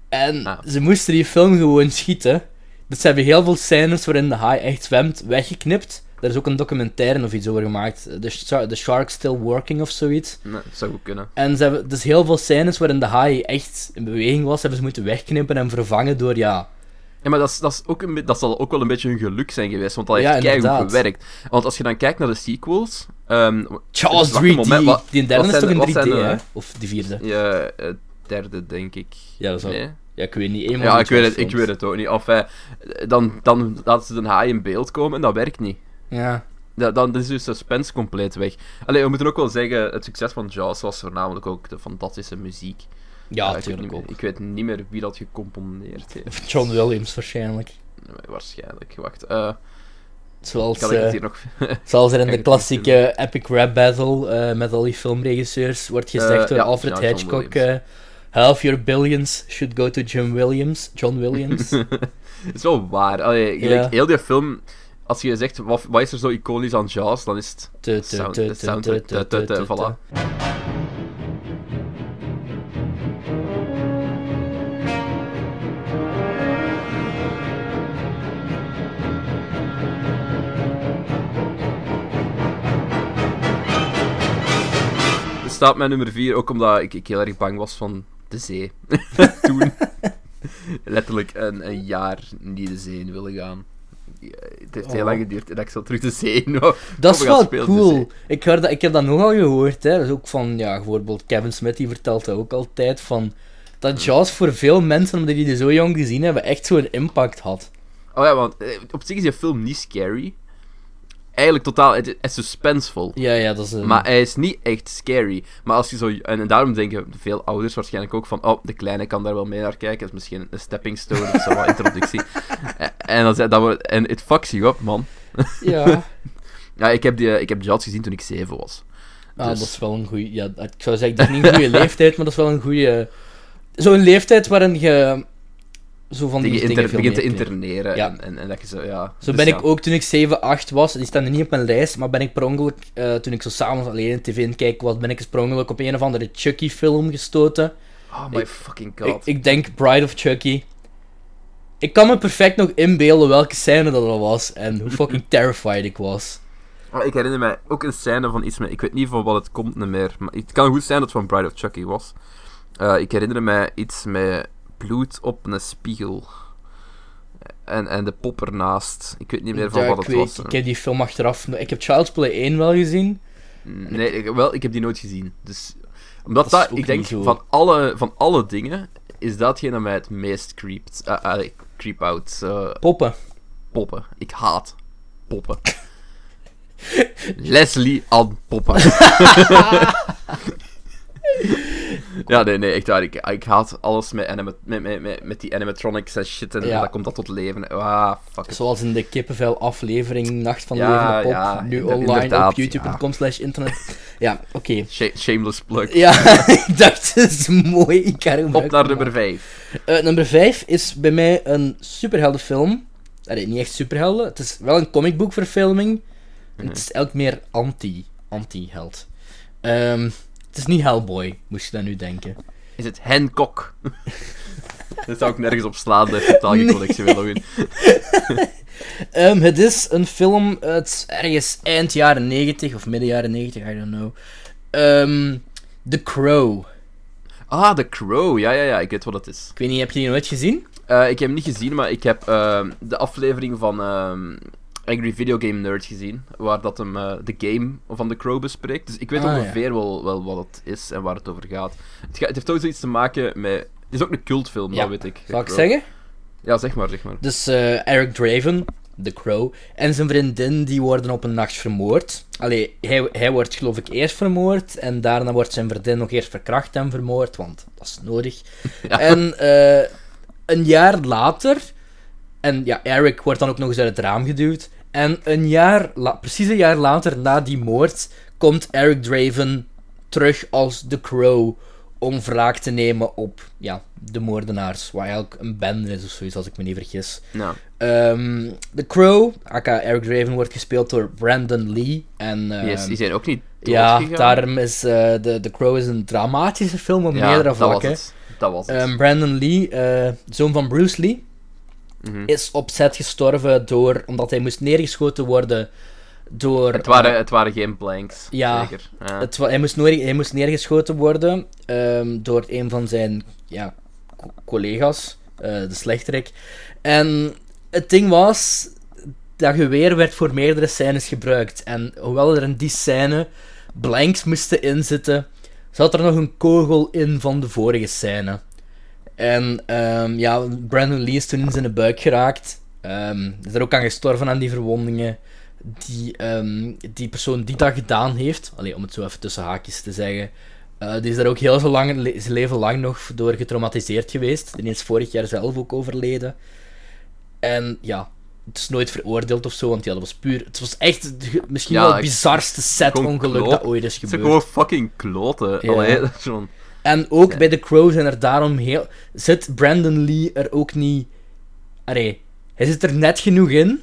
En Ah. ze moesten die film gewoon schieten. Dus ze hebben heel veel scènes waarin de haai echt zwemt weggeknipt. Daar is ook een documentaire of iets over gemaakt. The, Sha- The Shark Still Working of zoiets. Nee, dat zou goed kunnen. En ze hebben dus heel veel scènes waarin de haai echt in beweging was, hebben ze moeten wegknippen en vervangen door ja. Ja, maar dat, is, dat, is ook een, dat zal ook wel een beetje hun geluk zijn geweest, want dat heeft Ja, inderdaad. gewerkt. Want als je dan kijkt naar de sequels... Jaws wacht 3D. een moment, wat- die derde is toch een 3D, wat zijn de- hè? Of die vierde? ja, eh, derde, denk ik. Ja, dat is Nee? Ja, ik weet niet. Eenmaal Ja, ik weet, het, ik weet het ook niet. Of, eh, dan, dan laten ze een haai in beeld komen en dat werkt niet. Ja. Ja, dan is de suspense compleet weg. Alleen, we moeten ook wel zeggen, het succes van Jaws was voornamelijk ook de fantastische muziek. Ja, Eh, ik, weet natuurlijk niet ook. meer, ik weet niet meer wie dat gecomponeerd heeft. John Williams waarschijnlijk. Nee, Waarschijnlijk, wacht. eh Zoals, kan ik eh, het hier nog... zoals er in de klassieke Epic Rap Battle eh, met al die filmregisseurs wordt gezegd Eh, door ja, Alfred ja, Hitchcock: eh, Half your billions should go to Jim Williams. John Williams. Het is wel waar. Allee, gelijk, Ja. heel die film... Als je zegt, wat, wat is er zo iconisch aan Jaws, dan is het... Tu, Sound- de soundtrack, tu, tu, tu, voilà. staat mijn nummer 4, ook omdat ik, ik heel erg bang was van de zee. Toen. Letterlijk een, een jaar niet de zee in willen gaan. Het heeft heel Oh. lang geduurd dat ik zo terug de zee in wou. Dat is wel cool. zee. Ik, hoor dat, ik heb dat nogal gehoord. Hè. Dat is ook van, ja, bijvoorbeeld Kevin Smith die vertelt dat ook altijd. Van, dat Jaws voor veel mensen, omdat die die zo jong gezien hebben, echt zo'n impact had. Oh ja, want eh, op zich is die film niet scary. Eigenlijk totaal, het is- het is suspensevol. Ja, ja, dat is een... Maar hij is niet echt scary. Maar als je zo... En, en daarom denken veel ouders waarschijnlijk ook van... Oh, de kleine kan daar wel mee naar kijken. Dat is misschien een stepping stone of zo, wat introductie. en, en, dan, zei- dat en het fucks you up, man. Ja. Ja, ik heb, die, ik heb Jaws gezien toen ik zeven was. Ah, Dus- dat is wel een goede. Ja, ik zou zeggen, dat is niet een goede leeftijd, maar dat is wel een goede. Zo'n leeftijd waarin je zo van die dingen begint te interneren. Ja. En, en, en dat je zo, ja... Zo dus ben ja. ik ook toen ik 7, 8 was, die staan er niet op mijn lijst, maar ben ik per ongeluk, eh, toen ik zo s'avonds alleen in tv kijken was, ben ik eens per ongeluk op een of andere Chucky-film gestoten. Oh my ik- fucking god. ik denk Bride of Chucky. Ik kan me perfect nog inbeelden welke scène dat al was en hoe fucking terrified ik was. Maar ik herinner mij ook een scène van iets met... Ik weet niet van wat het komt meer. Maar het kan goed zijn dat het van Bride of Chucky was. Eh, ik herinner mij iets met bloed op een spiegel. En, en de pop ernaast. Ik weet niet meer van Ja, wat het weet, was. ik heb die film achteraf... Ik heb Child's Play 1 wel gezien. Nee, ik, wel, ik heb die nooit gezien. Dus, omdat Dat ik denk, zo. van alle, van alle dingen, is datgene dat mij het meest creept. allee, creep out. eh, Poppen. poppen. Ik haat poppen. Leslie aan poppen. ja, nee, nee, echt waar. Ik, ik haat alles met, anima- met, met, met, met die animatronics en shit. En Ja. dan komt dat tot leven. Ah, fuck. Zoals in de kippenvel aflevering Nacht van de Ja, Levende Pop. ja, nu online op youtube.com slash internet. Ja, oké. Sh- shameless plug. Ja, ik dacht, dat is mooi. Ik ga Op naar nummer maken. 5. Eh, nummer 5 is bij mij een superheldenfilm. Allee, niet echt superhelden. Het is wel een comicboekverfilming. En Het is elk meer anti, anti-held. Ehm, het is niet Hellboy, moest je dat nu denken. Is het Hancock? dat zou ik nergens op slaan, dat is totaal geen connectie met Logan. Ehm, het is een film uit ergens eind jaren 90 of midden jaren 90, I don't know. Ehm, The Crow. Ah, The Crow. Ja, ja, ja, ik weet wat het is. Ik weet niet, heb je die nooit gezien? Eh, ik heb hem niet gezien, maar ik heb ehm, de aflevering van ehm, Angry Video Game Nerd gezien, waar dat hem eh, de game van The Crow bespreekt. Dus ik weet Ah, ja. ongeveer wel, wel wat het is en waar het over gaat. Het, ga- het heeft ook zoiets te maken met... Het is ook een cultfilm, Ja. dat weet ik. Zal ik zeggen? Ja, zeg maar, zeg maar. Dus eh, Eric Draven, The Crow, en zijn vriendin die worden op een nacht vermoord. Allee, hij, hij wordt geloof ik eerst vermoord en daarna wordt zijn vriendin nog eerst verkracht en vermoord, want dat is nodig. Ja. En eh, een jaar later, en ja, Eric wordt dan ook nog eens uit het raam geduwd. En een jaar, precies een jaar later, na die moord, komt Eric Draven terug als The Crow om wraak te nemen op ja, de moordenaars. Wat eigenlijk een bende is of zoiets, als ik me niet vergis. Nou, Ehm The Crow, aka Eric Draven, wordt gespeeld door Brandon Lee. En, ehm, die zijn ook niet ja, daarom is eh The, The Crow is een dramatische film op ja, meerdere dat was vlakken. het. Dat was het. Ehm, Brandon Lee, eh, zoon van Bruce Lee, Mhm. is op set gestorven door, omdat hij moest neergeschoten worden door... het, waren, het waren geen blanks, Ja, zeker. Ja. Het, hij, moest neer, hij moest neergeschoten worden ehm, door een van zijn ja, co- collega's, eh, de slechterik. En het ding was, dat geweer werd voor meerdere scènes gebruikt. En hoewel er in die scène blanks moesten inzitten, zat er nog een kogel in van de vorige scène. En ehm, ja, Brandon Lee is toen in zijn buik geraakt. Ehm, is er ook aan gestorven aan die verwondingen. Die, ehm, die persoon die dat gedaan heeft, allee, om het zo even tussen haakjes te zeggen, eh, die is daar ook heel zo lang, le- zijn leven lang nog door getraumatiseerd geweest. Die is vorig jaar zelf ook overleden. En ja, het is nooit veroordeeld of zo, want ja, dat was puur... Het was echt misschien Ja, wel het bizarste set-ongeluk kloot. dat ooit is Het zijn gebeurd. gewoon fucking kloten. Ja. Allee, dat is gewoon... En ook Ja. bij The Crow zijn er daarom heel... Zit Brandon Lee er ook niet... Allee, hij zit er net genoeg in.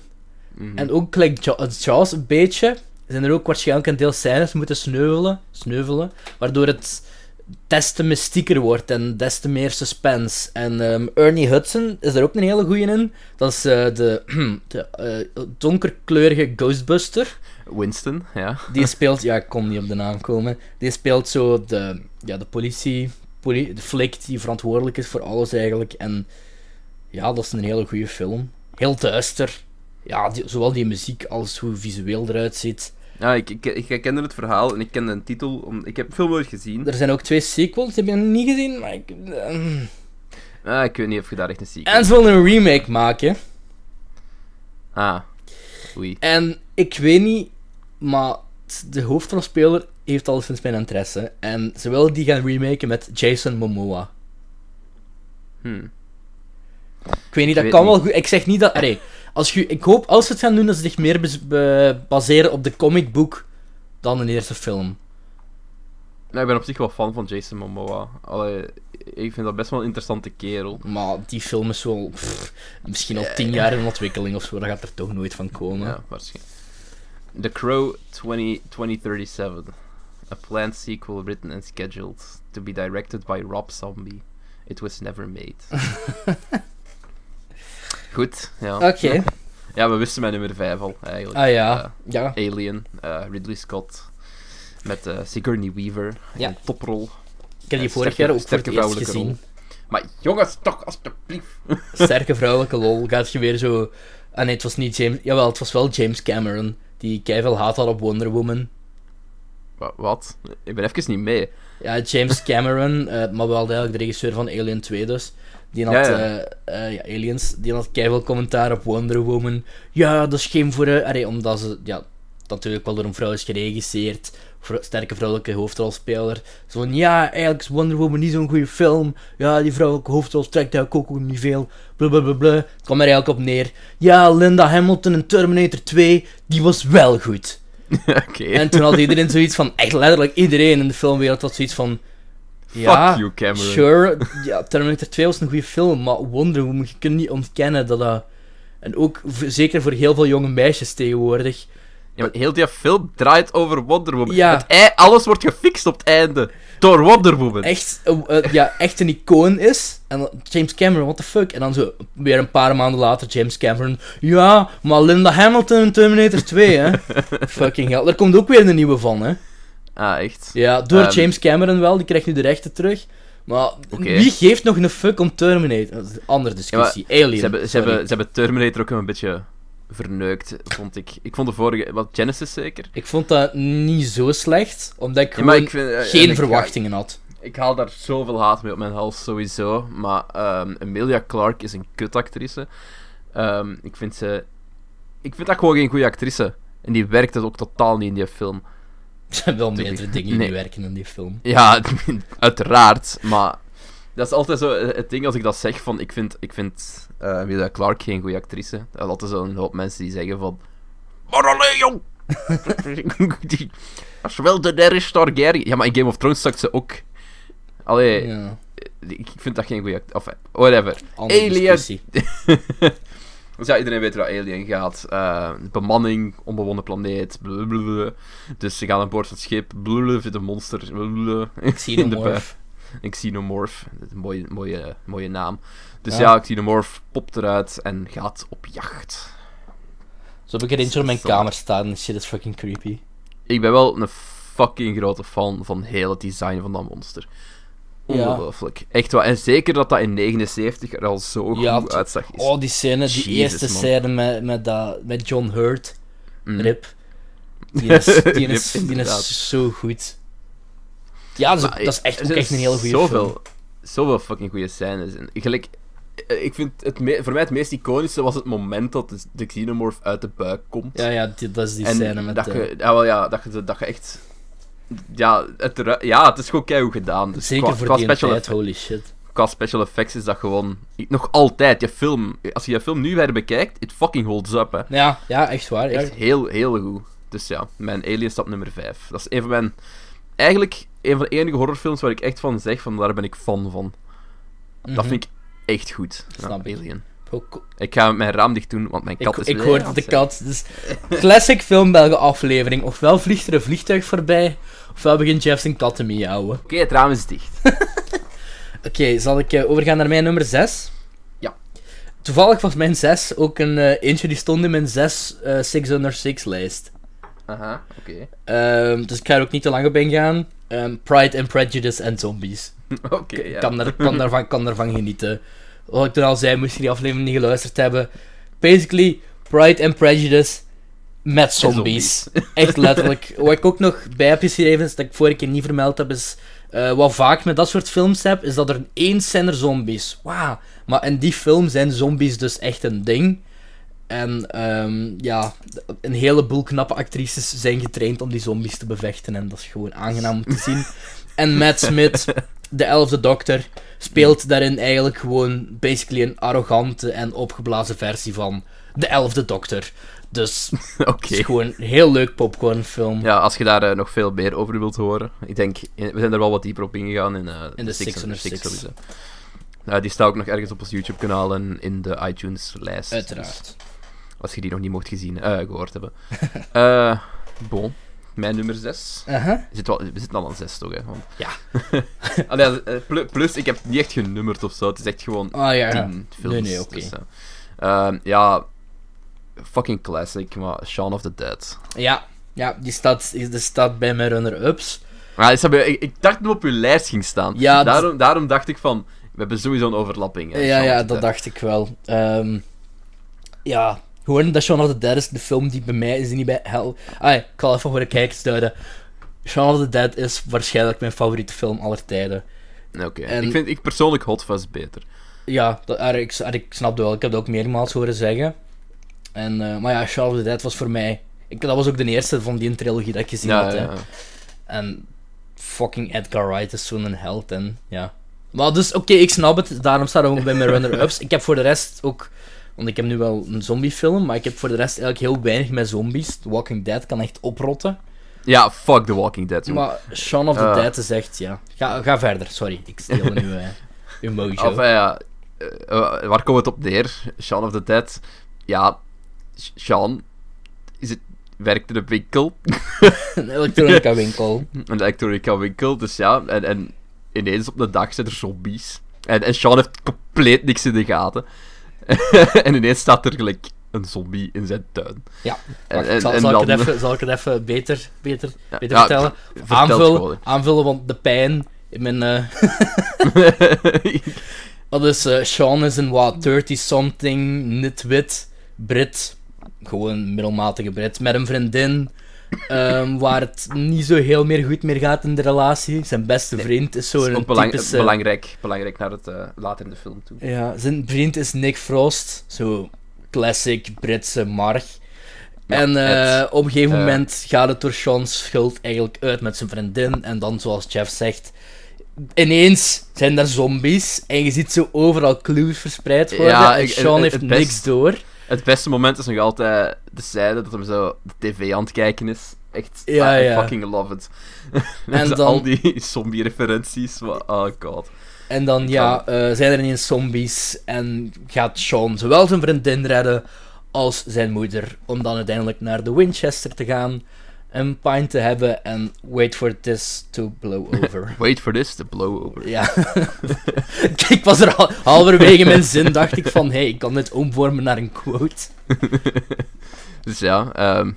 Mhm. En ook gelijk Ja- Jaws een beetje. Zijn er ook waarschijnlijk een deel scènes moeten sneuvelen, sneuvelen. Waardoor het des te mystieker wordt en des te meer suspense. En ehm, Ernie Hudson is er ook een hele goeie in. Dat is eh, de, de eh, donkerkleurige Ghostbuster. Winston, ja. Die speelt, ja, ik kon niet op de naam komen. Die speelt zo de, ja, de politie, poli, de flik die verantwoordelijk is voor alles eigenlijk. En ja, dat is een hele goede film. Heel duister. Ja, die- zowel die muziek als hoe visueel eruit ziet. Ja, ik, ik, ik kende het verhaal en ik kende een titel. Om, ik heb de film nooit gezien. Er zijn ook twee sequels, die heb je niet gezien, maar ik... Ah, ik weet niet of je daar echt een sequel... En ze willen een remake maken. Ah. Oei. En ik weet niet, maar de hoofdrolspeler heeft al sinds mijn interesse. En ze willen die gaan remaken met Jason Momoa. Hmm. Ik weet niet, dat weet kan niet. wel goed. Ik zeg niet dat. Allee, als je, ik hoop als ze het gaan doen, dat ze zich meer be- baseren op de comicboek dan een eerste film. Nou, ik ben op zich wel fan van Jason Momoa. Allee, ik vind dat best wel een interessante kerel. Maar die film is wel pff, misschien al tien jaar in ontwikkeling of zo. Daar gaat er toch nooit van komen. Ja, waarschijnlijk. The Crow 20, 2037. A planned sequel written and scheduled to be directed by Rob Zombie. It was never made. Goed, ja. Oké. Ja, we wisten mijn nummer 5 al, eigenlijk. Ah ja, ja. Eh, Alien, eh, Ridley Scott. Met eh, Sigourney Weaver. Ja. Een toprol. Ik heb die vorig jaar ook voor sterke het eerst vrouwelijke gezien. Maar jongens, toch, alstublieft. Sterke vrouwelijke lol. Gaat je weer zo... Ah nee, het was niet James... Jawel, het was wel James Cameron. Die keiveel haat had op Wonder Woman. Wa- Wat? Ik ben even niet mee. Ja, James Cameron, eh, maar wel eigenlijk de regisseur van Alien 2 dus. Die had, Ja, ja, ja. ja, Aliens, die had keiveel commentaar op Wonder Woman. Ja, dat is geen voor... eh, allee, omdat ze... Ja, natuurlijk wel door een vrouw is geregisseerd. Sterke vrouwelijke hoofdrolspeler. Zo van, ja, eigenlijk is Wonder Woman niet zo'n goede film. Ja, die vrouwelijke hoofdrol trekt eigenlijk ook niet veel. Blablabla. Het kwam er eigenlijk op neer. Ja, Linda Hamilton in Terminator 2, die was wel goed. Oké. En toen had iedereen zoiets van, echt letterlijk iedereen in de filmwereld had zoiets van... Ja, Fuck you, Cameron. sure, ja, Terminator 2 was een goede film, maar Wonder Woman, je kunt niet ontkennen dat dat... En ook zeker voor heel veel jonge meisjes tegenwoordig. Ja, maar heel die film draait over Wonder Woman. Ja. Het ei- alles wordt gefixt op het einde. Door Wonder Woman. Echt, eh, eh, ja, echt een icoon is. En James Cameron, what the fuck? En dan zo, weer een paar maanden later, James Cameron. Ja, maar Linda Hamilton in Terminator 2, hè. Fucking hell. Er komt ook weer een nieuwe van, hè. Ah, echt? Ja, door Ehm. James Cameron wel, die krijgt nu de rechten terug. Maar wie geeft nog een fuck om Terminator? Dat is een andere discussie. Alien. Ze hebben, ze, hebben, ze hebben Terminator ook een beetje verneukt, vond ik. Ik vond de vorige... Wat, Genesis zeker? Ik vond dat niet zo slecht, omdat ik Ja, gewoon maar ik vind, eh, en geen ik- verwachtingen had. Ik haal daar zoveel haat mee op mijn hals, sowieso. Maar ehm, Emilia Clarke is een kutactrice. Ehm, ik vind ze... Ik vind dat gewoon geen goede actrice. En die werkt het ook totaal niet in die film. Er zijn wel meerdere dingen Nee. die werken in die film. Ja, uiteraard. Maar dat is altijd zo het ding als ik dat zeg van... Ik vind, ik vind eh, Emilia Clarke geen goede actrice. Er is altijd zo'n hoop mensen die zeggen van... Maar allee, jong! die, als wel de Daenerys Targaryen... Ja, maar in Game of Thrones zag ze ook... Allee, Ja, ik vind dat geen goede actrice. Of, whatever. andere Alien. Dus ja, iedereen weet waar Alien gaat. Eh, bemanning, onbewonnen planeet, blablabla. Dus ze gaan aan boord van het schip, blablabla, vindt een monster, blablabla. In de bui- Xenomorph. Een xenomorph. Dat is een mooie, mooie, mooie naam. Dus Ja. ja, xenomorph popt eruit en gaat op jacht. Zo heb ik er eentje op mijn kamer staan en shit is fucking creepy. Ik ben wel een fucking grote fan van heel het design van dat monster. Ja. Ongelooflijk. Echt wel. En zeker dat dat in 79 er al zo Ja, goed t- uitzag. Is. Oh, die scène, die Jezus, eerste man. scène met, met, dat, met John Hurt. Mm. Rip. Die is, die Rip, is, die is zo goed. Ja, dat is, Maar, dat is echt ook echt een hele goede zoveel, film. Zoveel fucking goede scènes. En gelijk, eh, ik vind het me- voor mij het meest iconische was het moment dat de, de xenomorph uit de buik komt. Ja, ja, die, dat is die en scène met... dat, je, ja, wel, ja, dat, je, dat je echt... Ja het, ja, het is gewoon keihard gedaan. Dus zeker qua, voor qua die special, tijd, holy shit. qua special effects is dat gewoon... Nog altijd, je film... Als je je film nu weer bekijkt, it fucking holds up, hè. Ja, ja, echt waar. Ja. Echt heel, heel goed. Dus ja, mijn Alien stap nummer 5. Dat is een van mijn... Eigenlijk een van de enige horrorfilms waar ik echt van zeg, van daar ben ik fan van. Dat Mhm. vind ik echt goed. Snap ik. Alien. Ook- Ik ga mijn raam dicht doen, want mijn kat Ik, is ik aan de zijn. kat. Dus classic filmbelgen aflevering. Ofwel vliegt er een vliegtuig voorbij, ofwel begint Jeff zijn kat te miauwen. Oké, het raam is dicht. Oké, zal ik eh, overgaan naar mijn nummer 6? Ja. Toevallig was mijn 6 ook een eh, eentje die stond in mijn 6 eh 6 under 6 lijst. Aha, oké. Ehm, dus ik ga er ook niet te lang op ingaan. Ehm, Pride and Prejudice en Zombies. Oké, ja. kan, daar, kan, daarvan, kan daarvan genieten. Wat ik toen al zei, moest je die aflevering niet geluisterd hebben. Basically, Pride and Prejudice met zombies. Echt letterlijk. Wat ik ook nog bij heb geschreven, is dat ik vorige keer niet vermeld heb, is... eh, wat vaak met dat soort films heb, is dat er eens zijn er zombies. Wauw. Maar in die film zijn zombies dus echt een ding. En ehm, ja, een heleboel knappe actrices zijn getraind om die zombies te bevechten. En dat is gewoon aangenaam om te zien. En Matt Smith, de elfde dokter, speelt daarin eigenlijk gewoon basically een arrogante en opgeblazen versie van de elfde dokter. Dus Oké. het is gewoon een heel leuk popcornfilm. Ja, als je daar eh, nog veel meer over wilt horen. Ik denk, eh, we zijn er wel wat dieper op ingegaan in, eh In de Six 606. sowieso. Eh, die staat ook nog ergens op ons YouTube-kanaal en in de iTunes-lijst. Dus Uiteraard. Als je die nog niet mocht gezien, eh, gehoord hebben. Eh bon, mijn nummer 6. Aha. Zit wel, we zitten al aan 6 toch, hè? Want... Ja. Allee, eh, plu- plus, ik heb het niet echt genummerd of zo. Het is echt gewoon Ah ja, ja. 10 films. Nee, nee, oké. dus, eh, ehm, ja, fucking classic, maar Shaun of the Dead. Ja, ja die, staat, die staat bij mijn runner-ups. Is dat- ik, ik dacht dat het op uw lijst ging staan. Ja, dat- daarom, daarom dacht ik van, we hebben sowieso een overlapping. hè, Ja, Shaun ja, dat dacht ik wel. Ehm, ja, gewoon dat Shaun of the Dead is de film die bij mij is die niet bij Hell. Ah, ik zal even voor de kijkers duiden. Shaun of the Dead is waarschijnlijk mijn favoriete film aller tijden. Oké, En- ik vind ik persoonlijk Hot Fuzz beter. Ja, dat, ah, ik, ah, ik snap het wel. Ik heb dat ook meermaals horen zeggen. En, eh, maar ja, Shaun of the Dead was voor mij... Ik, dat was ook de eerste van die trilogie dat ik gezien Ja, had. ja, hè. ja. En fucking Edgar Wright is zo'n held. En, ja. Maar dus, oké, ik snap het. Daarom staat hij ook bij mijn runner-ups. Ik heb voor de rest ook... Want ik heb nu wel een zombiefilm, maar ik heb voor de rest eigenlijk heel weinig met zombies. The Walking Dead kan echt oprotten. Ja, fuck The Walking Dead, jongen. Maar Shaun of the Eh. Dead is echt, ja... Ga, ga verder, sorry. Ik steel nu eh, uw mojo. Of, eh, ja, waar komt het op neer? Shaun of the Dead. Ja, Shaun is het, werkt in een winkel. Een elektronica winkel. Een elektronica winkel. Dus ja, en, en ineens op de dag zijn er zombies. En, en Sean heeft compleet niks in de gaten. en ineens staat er gelijk een zombie in zijn tuin. Ja, En, Wacht, en, zal, en zal, ik dan... het even, zal ik het even beter, beter, Ja, beter ja, vertellen? aanvullen, gewoon. aanvullen, want de pijn in mijn... eh dat is, eh Sean is een wat 30-something, nitwit, Brit. Gewoon middelmatige Brit. Met een vriendin ehm, waar het niet zo heel meer goed meer gaat in de relatie. Zijn beste Nee, vriend is zo'n ook belang- belangrijk, belangrijk naar het, eh, later in de film toe. Ja, zijn vriend is Nick Frost. Zo classic Britse marg. Ja, en eh, het, op een gegeven eh, moment gaat het door Sean's schuld eigenlijk uit met zijn vriendin. En dan, zoals Jeff zegt, ineens zijn er zombies. En je ziet zo overal clues verspreid worden. Ja, en Sean heeft best- niks door. Het beste moment is nog altijd de scène dat hem zo de tv aan het kijken is. Echt, Ja, I ja. fucking love it. En Zo dan- Al die zombie-referenties, oh god. En dan ja, eh, zijn er ineens zombies. En gaat Sean zowel zijn vriendin redden als zijn moeder. Om dan uiteindelijk naar de Winchester te gaan. Een pint te hebben en wait for this to blow over. Wait for this to blow over. Ja. ik was er al, halverwege mijn zin, dacht ik van, hé, hey, ik kan dit omvormen naar een quote. Dus ja, ehm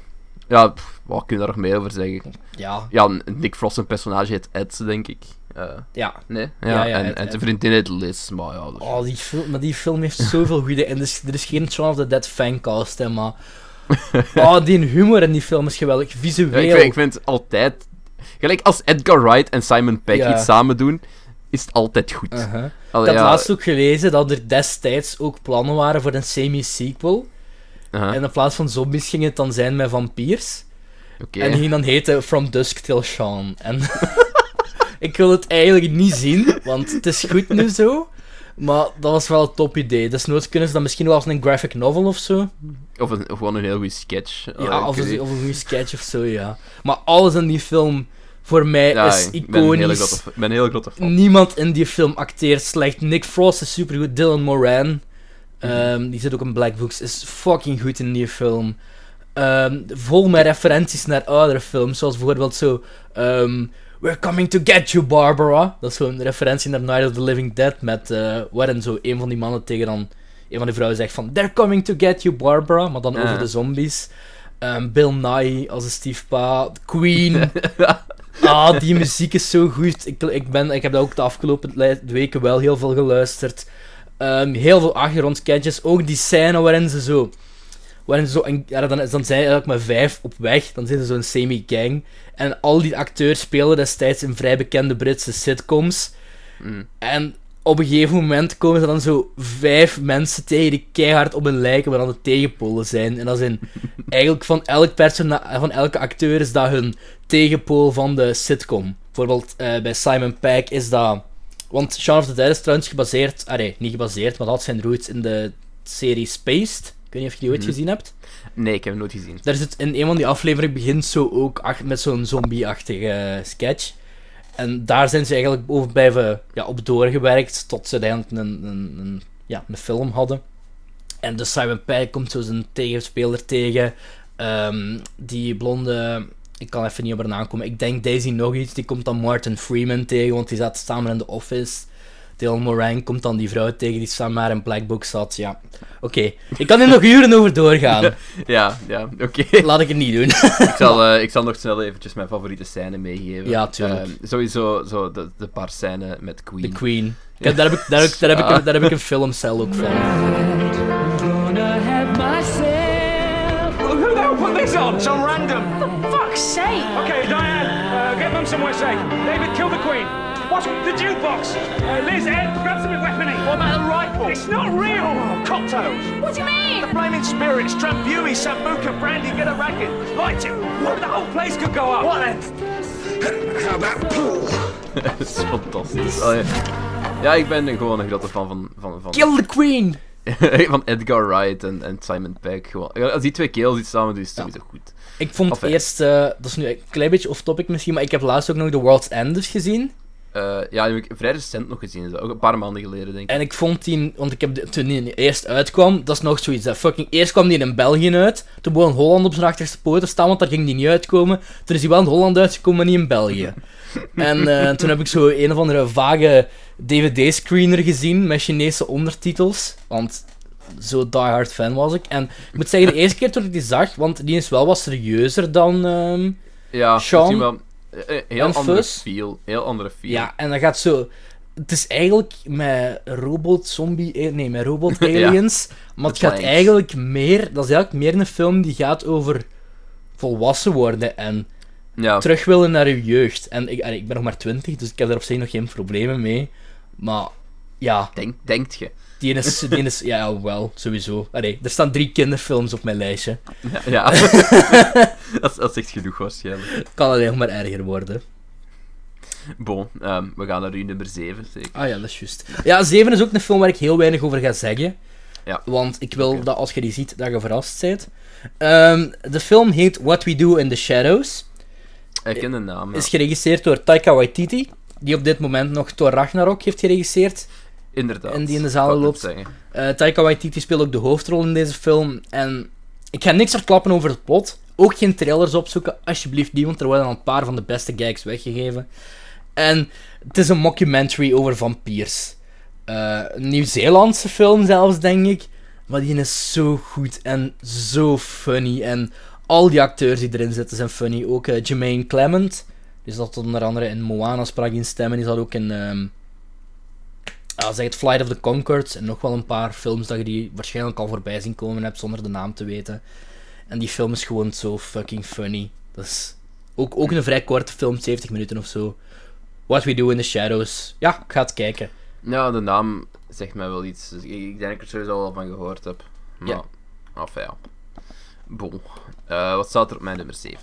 ja, pff, wat kun je daar nog meer over zeggen? Ja, Ja, Nick Frost zijn personage heet Ed, denk ik. Eh, ja. nee? Ja, Ja, ja, en, Ed, en zijn vriendin heet Liz, maar ja... dus- Oh, die film, maar die film heeft zoveel goede... En er is, er is geen Shaun of the Dead fancast, hè, maar... Oh, die humor in die film is geweldig. Visueel. Ja, ik, vind, ik vind altijd... Gelijk als Edgar Wright en Simon Pegg Ja. iets samen doen, is het altijd goed. Uh-huh. Allee, Ik had laatst ook gelezen dat er destijds ook plannen waren voor een semi-sequel. uh-huh, En in plaats van zombies ging het dan zijn met vampiers. En die ging dan heten From Dusk Till Dawn. En ik wil het eigenlijk niet zien, want het is goed nu zo. Maar dat was wel een top idee. Desnoods kunnen ze dat misschien wel als een graphic novel of zo. Of, een, of gewoon een heel goede sketch. Ja, of een, of een goede sketch of zo, ja. Maar alles in die film, voor mij, Ja, is ik ben een hele iconisch. grote, ik ben een hele grote fan. Niemand in die film acteert slecht. Nick Frost is supergoed. Dylan Moran, ehm, die zit ook in Black Books, is fucking goed in die film. Ehm, vol met referenties naar oudere films, zoals bijvoorbeeld zo... ehm, We're coming to get you, Barbara. Dat is zo'n referentie naar Night of the Living Dead, met, eh waarin zo een van die mannen tegen dan... Een van die vrouwen zegt van, They're coming to get you, Barbara. Maar dan Ja. over de zombies. Ehm, Bill Nye als een stiefpa. Queen. Ah, die muziek is zo goed. Ik, ik, ben, ik heb dat ook de afgelopen weken wel heel veel geluisterd. Ehm, heel veel achtergrondsketches. Ook die scène waarin ze zo... Waarin ze zo en, ja, dan, dan zijn ze eigenlijk met vijf op weg. Dan zijn ze zo'n semi-gang. En al die acteurs spelen destijds in vrij bekende Britse sitcoms. Mm. En op een gegeven moment komen ze dan zo vijf mensen tegen die keihard op hun lijken, maar dan de tegenpolen zijn. En dat zijn eigenlijk van elk persona van elke acteur is dat hun tegenpool van de sitcom. Bijvoorbeeld eh, bij Simon Pegg is dat... Want Shaun of the Dead is trouwens gebaseerd... Ah nee, niet gebaseerd, maar dat had zijn roots in de serie Spaced. Ik weet niet of je die ooit Mhm. gezien hebt. Nee, ik heb hem nooit gezien. Daar zit in een van die afleveringen begint zo ook ach- met zo'n zombie-achtige eh, sketch. En daar zijn ze eigenlijk over blijven ja, op doorgewerkt tot ze uiteindelijk een, een, een, ja, een film hadden. En dus Simon Pegg komt zo zijn tegenspeler tegen. Ehm, die blonde, ik kan even niet op haar naam komen. Ik denk Daisy nog iets. Die komt dan Martin Freeman tegen, want die zaten samen in de office. Dylan Moran komt dan die vrouw tegen die samen maar in Black Book zat. Ja, oké. Ik kan hier nog uren over doorgaan. Ja, ja, oké. Laat ik het niet doen. ik, zal, eh, ik zal nog snel eventjes mijn favoriete scène meegeven. Ja, tuurlijk. Ehm, sowieso zo de, de paar scènes met Queen. De Queen. Heb- daar, heb ik, daar, heb ik, daar, heb ik, daar heb ik een filmcel ook van. Gonna have myself. Who the hell put this on? Some random. Fuck's sake! Okay, Diane, uh, get them somewhere safe. David, kill the Queen. What's the jukebox? Uh, Liz, Ed, grab some weaponry. What about the rifle? It's not real. Cocktails. What do you mean? The flaming spirits, Drambuie, Sambuca, brandy, get a racket. Light it. What, the whole place could go up. What then? How about pool? dat is fantastisch. Allee. Ja, ik ben gewoon een grote fan van, van, van, Kill the Queen! van Edgar Wright en, en Simon Pegg. Gewoon. Als die twee kerels iets samen doen, is het sowieso goed. Ik vond Enfin. eerst, eh, dat is nu een klein beetje off-topic misschien, maar ik heb laatst ook nog The World's Enders gezien. Eh, ja, die heb ik vrij recent nog gezien. Ook een paar maanden geleden, denk ik. En ik vond die, want ik heb de- toen die eerst uitkwam, dat is nog zoiets. Dat fucking, eerst kwam die in België uit, toen begon Holland op zijn achterste poten staan, want daar ging die niet uitkomen. Toen is hij wel in Holland uitgekomen, maar niet in België. en eh, toen heb ik zo een of andere vage DVD-screener gezien met Chinese ondertitels, want zo diehard fan was ik. En ik moet zeggen, de eerste keer toen ik die zag, want die is wel wat serieuzer dan... ehm, Ja, Sean wel. Eh, eh, heel en andere Fuzz. feel. Heel andere feel. Ja, en dat gaat zo. Het is eigenlijk met robot zombie. eh, Nee, met robot aliens. Maar het gaat eigenlijk meer. Dat is eigenlijk meer een film die gaat over volwassen worden en ja. terug willen naar je jeugd. En ik, ik ben nog maar 20, dus ik heb daar op zich nog geen problemen mee. Maar ja, Denk, denkt je? Die is. Die is ja, wel, sowieso. Allee, er staan drie kinderfilms op mijn lijstje. Ja. ja. dat, is- dat is echt genoeg waarschijnlijk. Kan alleen nog maar erger worden. Bon, ehm, we gaan naar uw nummer 7, zeker. Ah ja, dat is juist. Ja, 7 is ook een film waar ik heel weinig over ga zeggen. Ja. Want ik wil dat als je die ziet, dat je verrast bent. Ehm, de film heet What We Do in the Shadows. Ik ken de naam. ja. Is geregisseerd door Taika Waititi. Die op dit moment nog Thor Ragnarok heeft geregisseerd. Inderdaad. en die in de zaal loopt. Eh, Taika Waititi speelt ook de hoofdrol in deze film. En ik ga niks verklappen over het plot. Ook geen trailers opzoeken, alsjeblieft niet, want er worden al een paar van de beste gags weggegeven. En het is een mockumentary over vampiers. Eh, een Nieuw-Zeelandse film zelfs, denk ik. Maar die is zo goed en zo funny. En al die acteurs die erin zitten zijn funny. Ook eh, Jermaine Clement. Die zat onder andere in Moana, sprak in stemmen. Die zat ook in... ehm ja, zeg het Flight of the Conchords en nog wel een paar films dat je die waarschijnlijk al voorbij zien komen hebt zonder de naam te weten. En die film is gewoon zo fucking funny. Dat is ook, ook een vrij korte film, 70 minuten of zo. What We Do in the Shadows. Ja, ik ga het kijken. Ja, de naam zegt mij wel iets. Dus ik, ik denk dat ik er sowieso al van gehoord heb. Maar, Ja. Enfin, ja. Bon. Eh, wat staat er op mijn nummer 7?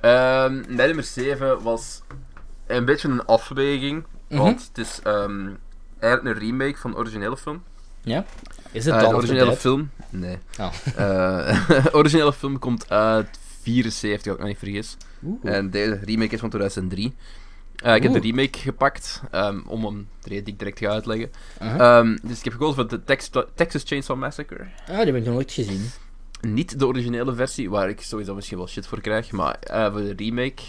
Ehm mijn nummer 7 was een beetje een afweging. Mhm. Want het is ehm, eigenlijk een remake van de originele film. Ja? Is het Eh, dan de originele film? Nee. Oh. Eh, de originele film komt uit 74, als ik me niet vergis. Oeh. En deze remake is van 2003. Eh, ik heb de remake gepakt, ehm, om hem de reden die ik direct ga uitleggen. Uh-huh. Ehm, dus ik heb gekozen voor de Tex- Texas Chainsaw Massacre. Ah, die heb ik nog nooit gezien. Niet de originele versie, waar ik sowieso misschien wel shit voor krijg, maar voor de remake.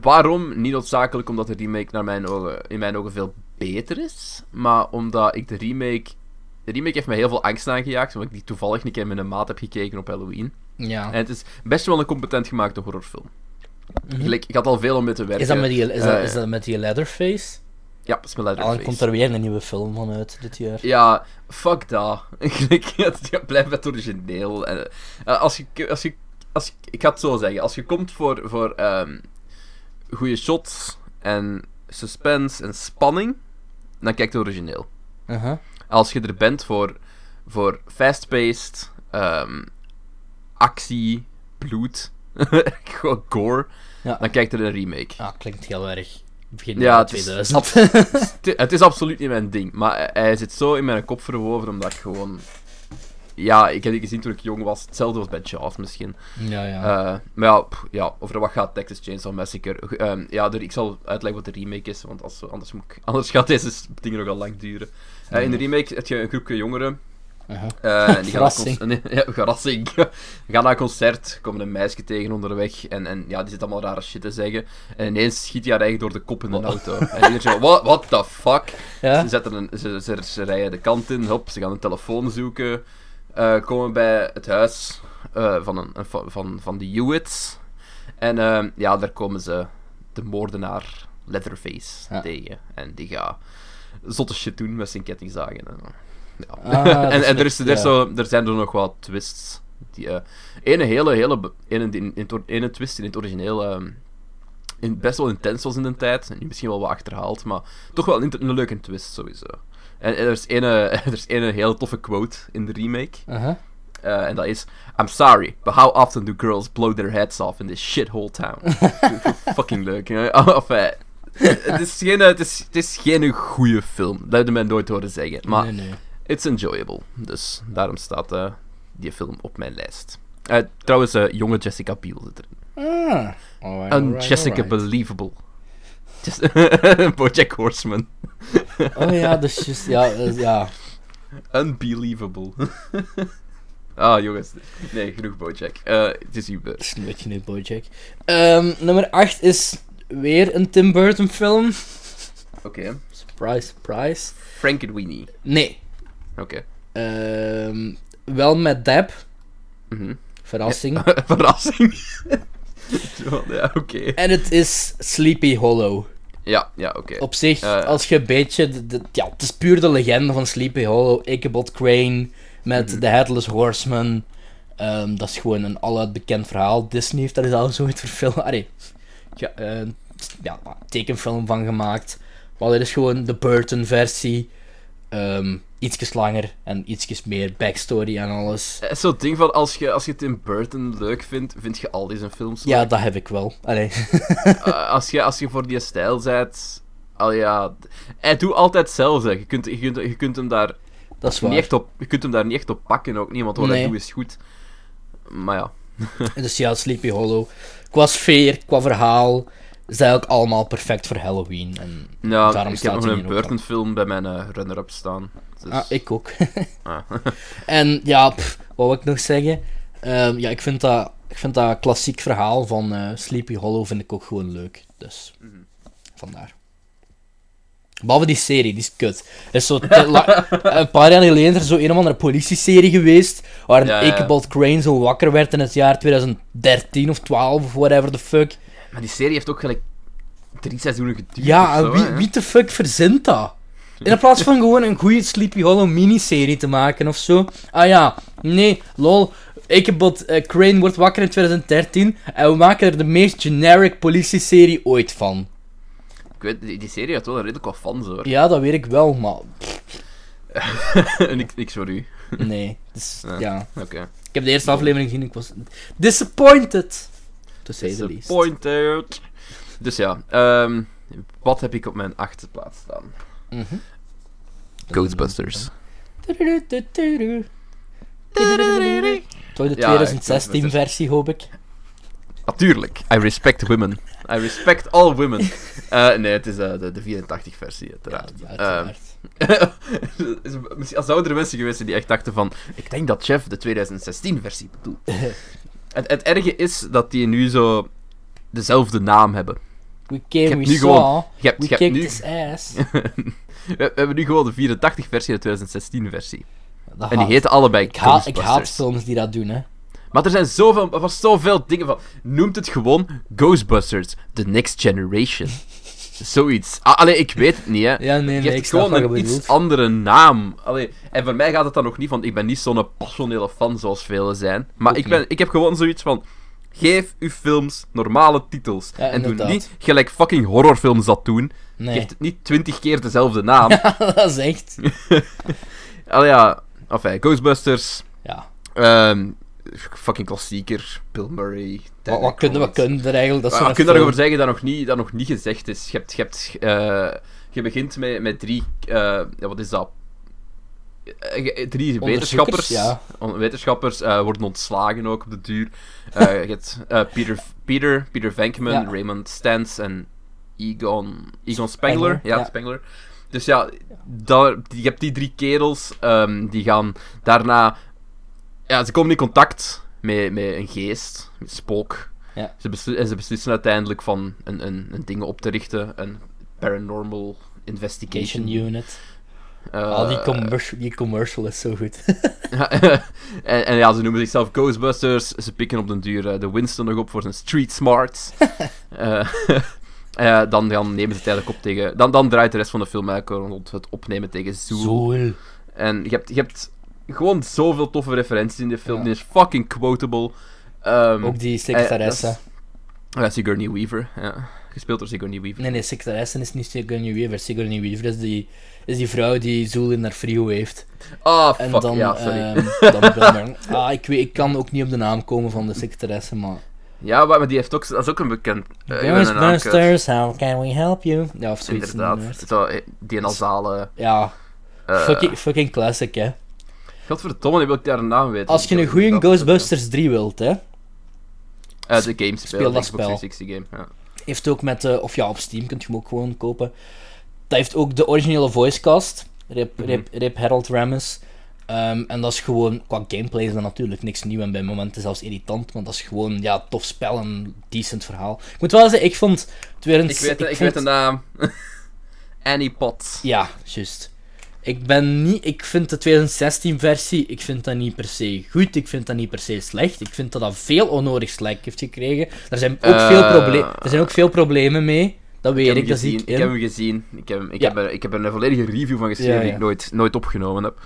Waarom? Niet noodzakelijk omdat de remake naar mijn ogen, in mijn ogen veel beter is, maar omdat ik de remake... De remake heeft mij heel veel angst aangejaagd, omdat ik die toevallig een keer met een maat heb gekeken op Halloween. Ja. En het is best wel een competent gemaakte horrorfilm. Gelijk, ik had al veel om mee te werken. Is dat met die, is dat, Eh, is dat met die Leatherface? Ja, dat is met Ah, Leatherface. dan komt er weer een nieuwe film van uit dit jaar. Ja, fuck dat. Ja, blijf met het origineel. En, eh, als je, als je, als je, ik ga het zo zeggen. Als je komt voor, voor ehm goede shots en suspense en spanning, dan kijk je origineel. Als je er bent voor, voor fast-paced, ehm, actie, bloed, gewoon gore, Ja. dan kijk je een remake. Ah, klinkt heel erg. Begin Ja, jaren het is- 2000. Het- Het is absoluut niet mijn ding, maar hij- hij zit zo in mijn kop verwoven omdat ik gewoon. Ja, ik heb die gezien toen ik jong was. Hetzelfde was bij Jaws misschien. ja, ja. Eh, maar ja, pff, ja, over wat gaat Texas Chainsaw Massacre? Ehm, ja, er- ik zal uitleggen wat de remake is, want als, anders, moet ik, anders gaat deze dingen nogal lang duren. Eh, in de remake heb je een groepje jongeren Uh-huh. Eh, en die gaan nee, ja, verrassing. Gaan naar een concert, komen een meisje tegen onderweg. En, en ja, die zit allemaal rare shit te zeggen. En ineens schiet hij haar eigenlijk door de kop in de auto. En iedereen zegt, what, what the fuck? Ja? Ze, zetten een, ze, ze, ze rijden de kant in, hop, ze gaan een telefoon zoeken. Eh, komen bij het huis eh, van, een, van, van, de Hewitts. En ehm, ja, daar komen ze de moordenaar Leatherface Ja. tegen. En die gaat zotte shit doen met zijn kettingzagen. En, ja. Ah, en, en er, is, er, ja. zo, er zijn er nog wat twists. Die, eh, ene hele, hele, ene, in, in ene twist in het origineel ehm, in, best wel intens was in de tijd. En nu misschien wel wat achterhaald, maar toch wel een, een leuke twist sowieso. En, en er is ene, er is ene heel toffe quote in de remake. Uh-huh. eh, en dat is: I'm sorry, but how often do girls blow their heads off in this shithole town? Fucking leuk, hè? Enfin, het is geen, het is, het is geen goede film. Dat heb je mij nooit horen zeggen. Maar Nee, nee. it's enjoyable. Dus daarom staat eh, die film op mijn lijst. Eh, trouwens, eh, jonge Jessica Biel zit erin. Ah. Alright, Een alright, Jessica alright. Believable. Just Bojack Horseman. Oh ja, dus juist, ja, eh, ja. Unbelievable. ah, jongens. Nee, genoeg Bojack. Eh, het is uw beurt. Dat is een beetje nu Bojack. Ehm, nummer 8 is weer een Tim Burton film. Oké. Surprise, surprise. Frankenweenie. Nee. Oké. Ehm, wel met Deb. Mhm. Verrassing. Verrassing. Ja, oké. En het is Sleepy Hollow. Ja, ja, oké. Op zich, Eh. als je een beetje... de- de- ja, het is puur de legende van Sleepy Hollow. Ichabod Crane met Mhm. The Headless Horseman. Ehm, dat is gewoon een aluit bekend verhaal. Disney heeft daar al zoiets verfilmd. Allee, ja, eh, ja, tekenfilm van gemaakt. Maar dit is gewoon de Burton-versie. Ehm ietsjes langer en ietsjes meer backstory en alles. Het is zo'n ding van, als je, als je Tim Burton leuk vindt, vind je al deze films leuk. Ja, dat heb ik wel. Allee. Eh, als, je, als je voor die stijl bent... Al ja... Hij doet altijd hetzelfde. Je kunt, je kunt, je kunt hem daar dat is niet echt op, je kunt hem daar niet echt op pakken ook niet, want wat hij Nee. doet is goed. Maar ja. Dus ja, Sleepy Hollow. Qua sfeer, qua verhaal, is eigenlijk allemaal perfect voor Halloween. En ja Daarom ik staat heb nog een ook Burton film bij mijn eh, runner-up staan. Dus, ah, ik ook. ah. en ja, pff, wat wil ik nog zeggen? Ehm, ja, ik vind dat, ik vind dat klassiek verhaal van eh, Sleepy Hollow vind ik ook gewoon leuk. Dus, Mhm. vandaar. Behalve die serie, die is kut. Is zo een paar jaar geleden is er zo een of andere politieserie geweest, waar ja. Ichabod Crane zo wakker werd in het jaar 2013 of 12 of whatever the fuck. Maar die serie heeft ook gelijk drie seizoenen geduurd. Ja, zo, wie, hè. wie de fuck verzint dat? In plaats van gewoon een goede Sleepy Hollow miniserie te maken of zo. Ah ja, nee, lol. Ichabod eh, Crane wordt wakker in 2013 en we maken er de meest generic politieserie ooit van. Ik weet, die, die serie had wel redelijk wat fans hoor. Ja, dat weet ik wel, maar niks, niks voor u. nee. Dus, Ja. ja. Oké. Ik heb de eerste aflevering gezien, ik was disappointed. To say the least. Disappointed. Dus ja, ehm, wat heb ik op mijn achtste plaats staan? Mhm. Ghostbusters. Tududududu. Toch de Ja, 2016 versie, hoop ik. Natuurlijk, I respect women. I respect all women. Eh, nee, het is eh, de, de 84-versie, uiteraard. Ja, Ehm, uiteraard. is- misschien als zouden er mensen geweest zijn die echt dachten van... Ik denk dat Jeff de 2016-versie bedoelt. het, het erge is dat die nu zo dezelfde naam hebben. We came, heb we nu saw, gewoon- Je hebt, we je hebt kicked nu, his ass. we, hebben nu gewoon de 84-versie en de 2016-versie. Dat En die heten allebei ik haat, ik haat films die dat doen, hè. Maar er zijn zoveel, er was zoveel dingen van. Noemt het gewoon Ghostbusters, The Next Generation. Zoiets. Ah, allee, ik weet het niet, hè. Ja, nee, nee, je hebt gewoon een iets andere naam. Allee, en voor mij gaat het dan nog niet, want ik ben niet zo'n passionele fan zoals velen zijn. Maar Ook ik, ben, niet. ik heb gewoon zoiets van. Geef uw films normale titels. Ja, en doe niet gelijk fucking horrorfilms dat doen. Nee, Geef het niet twintig keer dezelfde naam. dat is echt... Allee, ja. Enfin, Ghostbusters. Ja. ehm, fucking klassieker. Bill Murray. Wat, wat kunnen we kunnen er eigenlijk? Dat Maar zo'n je film. zeggen dat nog niet, dat nog niet gezegd is. Je, hebt, je, hebt, eh, je begint met, met drie... eh, ja, wat is dat? Eh, drie wetenschappers. ja. Wetenschappers worden ontslagen ook op de duur. Je hebt Peter, Peter, Peter Venkman, Ja. Raymond Stantz en Egon, Egon Spengler. Spengler, Ja, ja. Spengler. Dus ja, daar, je hebt die drie kerels, ehm, die gaan daarna... Ja, ze komen in contact met, met een geest, met spook. Ja. Ze besli- en ze beslissen uiteindelijk van een, een, een ding op te richten, een paranormal investigation. Unit. Eh, Al die, commercial, die commercial is zo goed. en, en ja, ze noemen zichzelf Ghostbusters. Ze pikken op den duur eh, de Winston nog op voor zijn street smarts. Eh, dan, dan nemen ze het eigenlijk op tegen... Dan, dan draait de rest van de film eigenlijk rond het opnemen tegen Zool. Zoel. En je hebt, je hebt gewoon zoveel toffe referenties in de film. Ja. Die is fucking quotable. Ehm, Ook die eh, secretaresse. dat is- Ja, Sigourney Weaver. Ja. Gespeeld door Sigourney Weaver. Nee, nee, secretaresse is niet Sigourney Weaver. Sigourney Weaver is die, is die vrouw die Zoel in haar frigo heeft. Ah, En fuck. dan, ja, sorry. ehm, dan. Ah, ik, weet, ik kan ook niet op de naam komen van de secretaresse, maar... Ja, maar die heeft ook... Dat is ook een bekend... eh, naam kwijt. Ghostbusters, how can we help you? Ja, of zoiets. Inderdaad. Zo, eh, die nasale... Ja, eh, fucking, fucking classic, hè. Godverdomme, nu wil ik daar een naam weten. Als je een goede Ghostbusters 3 wilt, hè. Eh, de game Speel dat spel. 360 game. Ja. Heeft ook met, eh, of ja, op Steam kunt je hem ook gewoon kopen. Dat heeft ook de originele voicecast. Rip, Mhm. Rip, Rip Harold Ramis. Ehm, en dat is gewoon, qua gameplay is dat natuurlijk niks nieuw en bij momenten zelfs irritant, want dat is gewoon, ja, tof spel en decent verhaal. Ik moet wel zeggen, ik vond het weer een... Ik weet, ik vond- weet de naam. Annie Potts. Ja, juist. Ik ben niet... Ik vind de 2016-versie, ik vind dat niet per se goed, ik vind dat niet per se slecht. Ik vind dat dat veel onnodig slack heeft gekregen. Er zijn ook, Eh, veel, proble- er zijn ook veel problemen mee. Dat weet Ik dat zie ik ik heb hem gezien. Ik heb, ik, Ja. heb er, ik heb er een volledige review van geschreven Ja, die ik nooit, nooit opgenomen heb.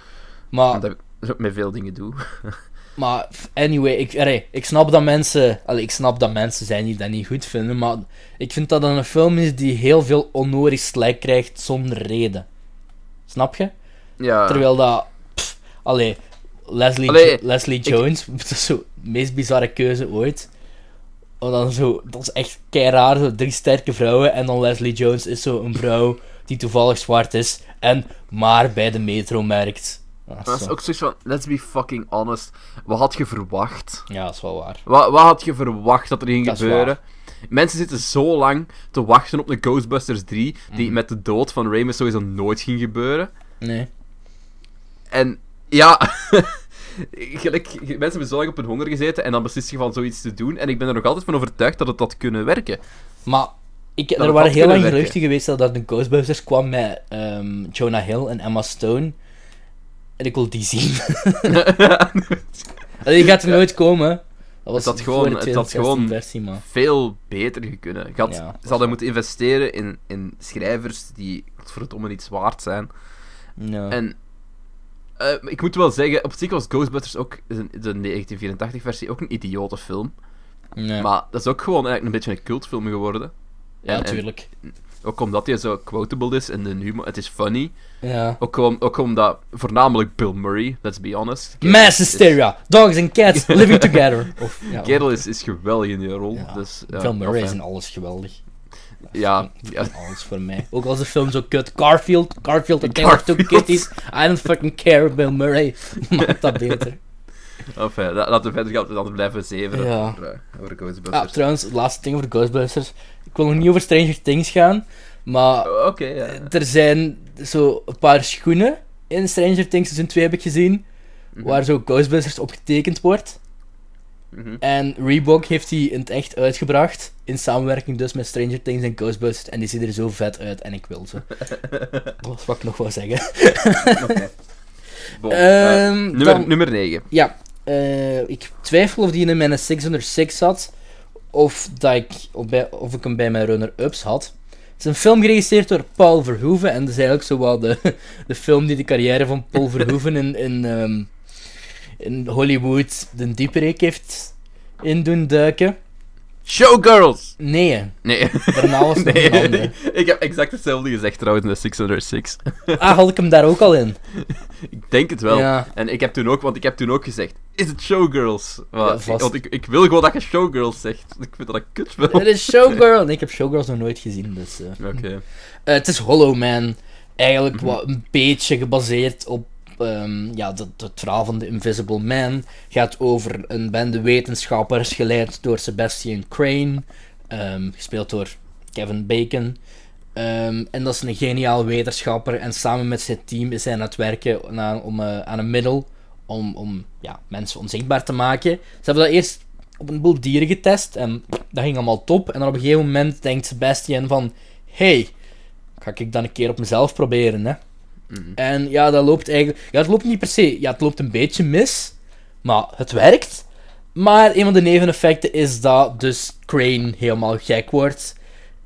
Maar dat ik ook met veel dingen doe. Maar anyway, ik, allee, ik snap dat mensen. Allee, ik snap dat mensen zijn die dat niet goed vinden. Maar ik vind dat dat een film is die heel veel onnodig slijk krijgt zonder reden. Snap je? Ja. Terwijl dat. pff, allee, Leslie, Allee, Jo- Leslie Jones, dat is zo de meest bizarre keuze ooit. En dan zo, dat is echt kei raar, zo drie sterke vrouwen. En dan Leslie Jones is zo een vrouw die toevallig zwart is en maar bij de metro merkt. Ah, Dat is ook zoiets van, let's be fucking honest. Wat had je verwacht? Ja, dat is wel waar. Wat, wat had je verwacht dat er ging Dat is gebeuren? Mensen zitten zo lang te wachten op de Ghostbusters 3, die Mhm. met de dood van Ramus sowieso nooit ging gebeuren. Nee. En ja, gelijk, mensen hebben zo lang op hun honger gezeten en dan beslis je van zoiets te doen. En ik ben er nog altijd van overtuigd dat het had kunnen werken. Maar ik, Dat er waren heel lang geruchten geweest dat dat de Ghostbusters kwam met ehm, Jonah Hill en Emma Stone. En ik wil die zien. Die gaat er nooit komen. Dat was Het had voor gewoon- het had 2016 gewoon- versie, maar... Veel beter kunnen. Je had, Ja, ze hadden moeten investeren in, in schrijvers die verdomme iets waard zijn. En eh, ik moet wel zeggen, op zich was Ghostbusters ook de, de 1984-versie ook een idiote film. Maar dat is ook gewoon eigenlijk een beetje een cultfilm geworden. ja, en- natuurlijk. Ook omdat hij zo quotable is en de humor, het is funny. Ja. Ook, gewoon, ook omdat, voornamelijk Bill Murray, let's be honest. Kerel Mass is- hysteria. Dogs and cats living together. Of, ja, Kerel is, is geweldig in die rol. Ja. Dus, ja, Bill Murray is in alles geweldig. Ja, ja, Alles voor mij. Ook als de film zo kut. Garfield, Garfield en Taylor Two. Kitties. I don't fucking care, Bill Murray. Maakt dat beter. Enfin, la- laten we verder gaan, we dan blijven zeveren Ja. over, eh, over Ah, Ghostbusters. trouwens, het laatste ding over de Ghostbusters. Ik wil nog niet over Stranger Things gaan, maar Oh, Oké, ja. er zijn zo een paar schoenen in Stranger Things seizoen 2 heb ik gezien, Mhm. waar zo Ghostbusters op getekend wordt. Mhm. En Reebok heeft die in het echt uitgebracht, in samenwerking dus met Stranger Things en Ghostbusters, en die zien er zo vet uit en ik wil ze. Dat is wat ik nog wou zeggen. Bon, eh, Ehm, nummer, dan- nummer 9. Ja, eh, ik twijfel of die in mijn 606 had. Of, dat ik, of, bij, of ik hem bij mijn runner-ups had. Het is een film geregisseerd door Paul Verhoeven. En dat is eigenlijk zo wel de, de film die de carrière van Paul Verhoeven in, in, ehm, in Hollywood de dieperik heeft in doen duiken. Showgirls! Nee, Nee. daarna was een andere. ik heb exact hetzelfde gezegd trouwens in de 606. Ah, had ik hem daar ook al in? ik denk het wel. Ja. En ik heb toen ook, want ik heb toen ook gezegd, is het Showgirls? Ja. Want ik, ik wil gewoon dat je Showgirls zegt. Ik vind dat een kutfilm. Het is Showgirl. Nee, ik heb Showgirls nog nooit gezien, dus... eh. Oké. Eh, het is Hollow Man. Eigenlijk Mhm. wat een beetje gebaseerd op ehm, ja, dat- het verhaal van de Invisible Man. Gaat over een bende wetenschappers geleid door Sebastian Crane. ehm, gespeeld door Kevin Bacon. Ehm, en dat is een geniaal wetenschapper. En samen met zijn team is hij aan het werken aan, om, eh, aan een middel om, om ja, mensen onzichtbaar te maken. Ze hebben dat eerst op een boel dieren getest en dat ging allemaal top. En dan op een gegeven moment denkt Sebastian van... Hey, ga ik dan een keer op mezelf proberen, hè. En ja, dat loopt eigenlijk... Ja, het loopt niet per se... Ja, het loopt een beetje mis. Maar het werkt. Maar een van de neveneffecten is dat dus Crane helemaal gek wordt.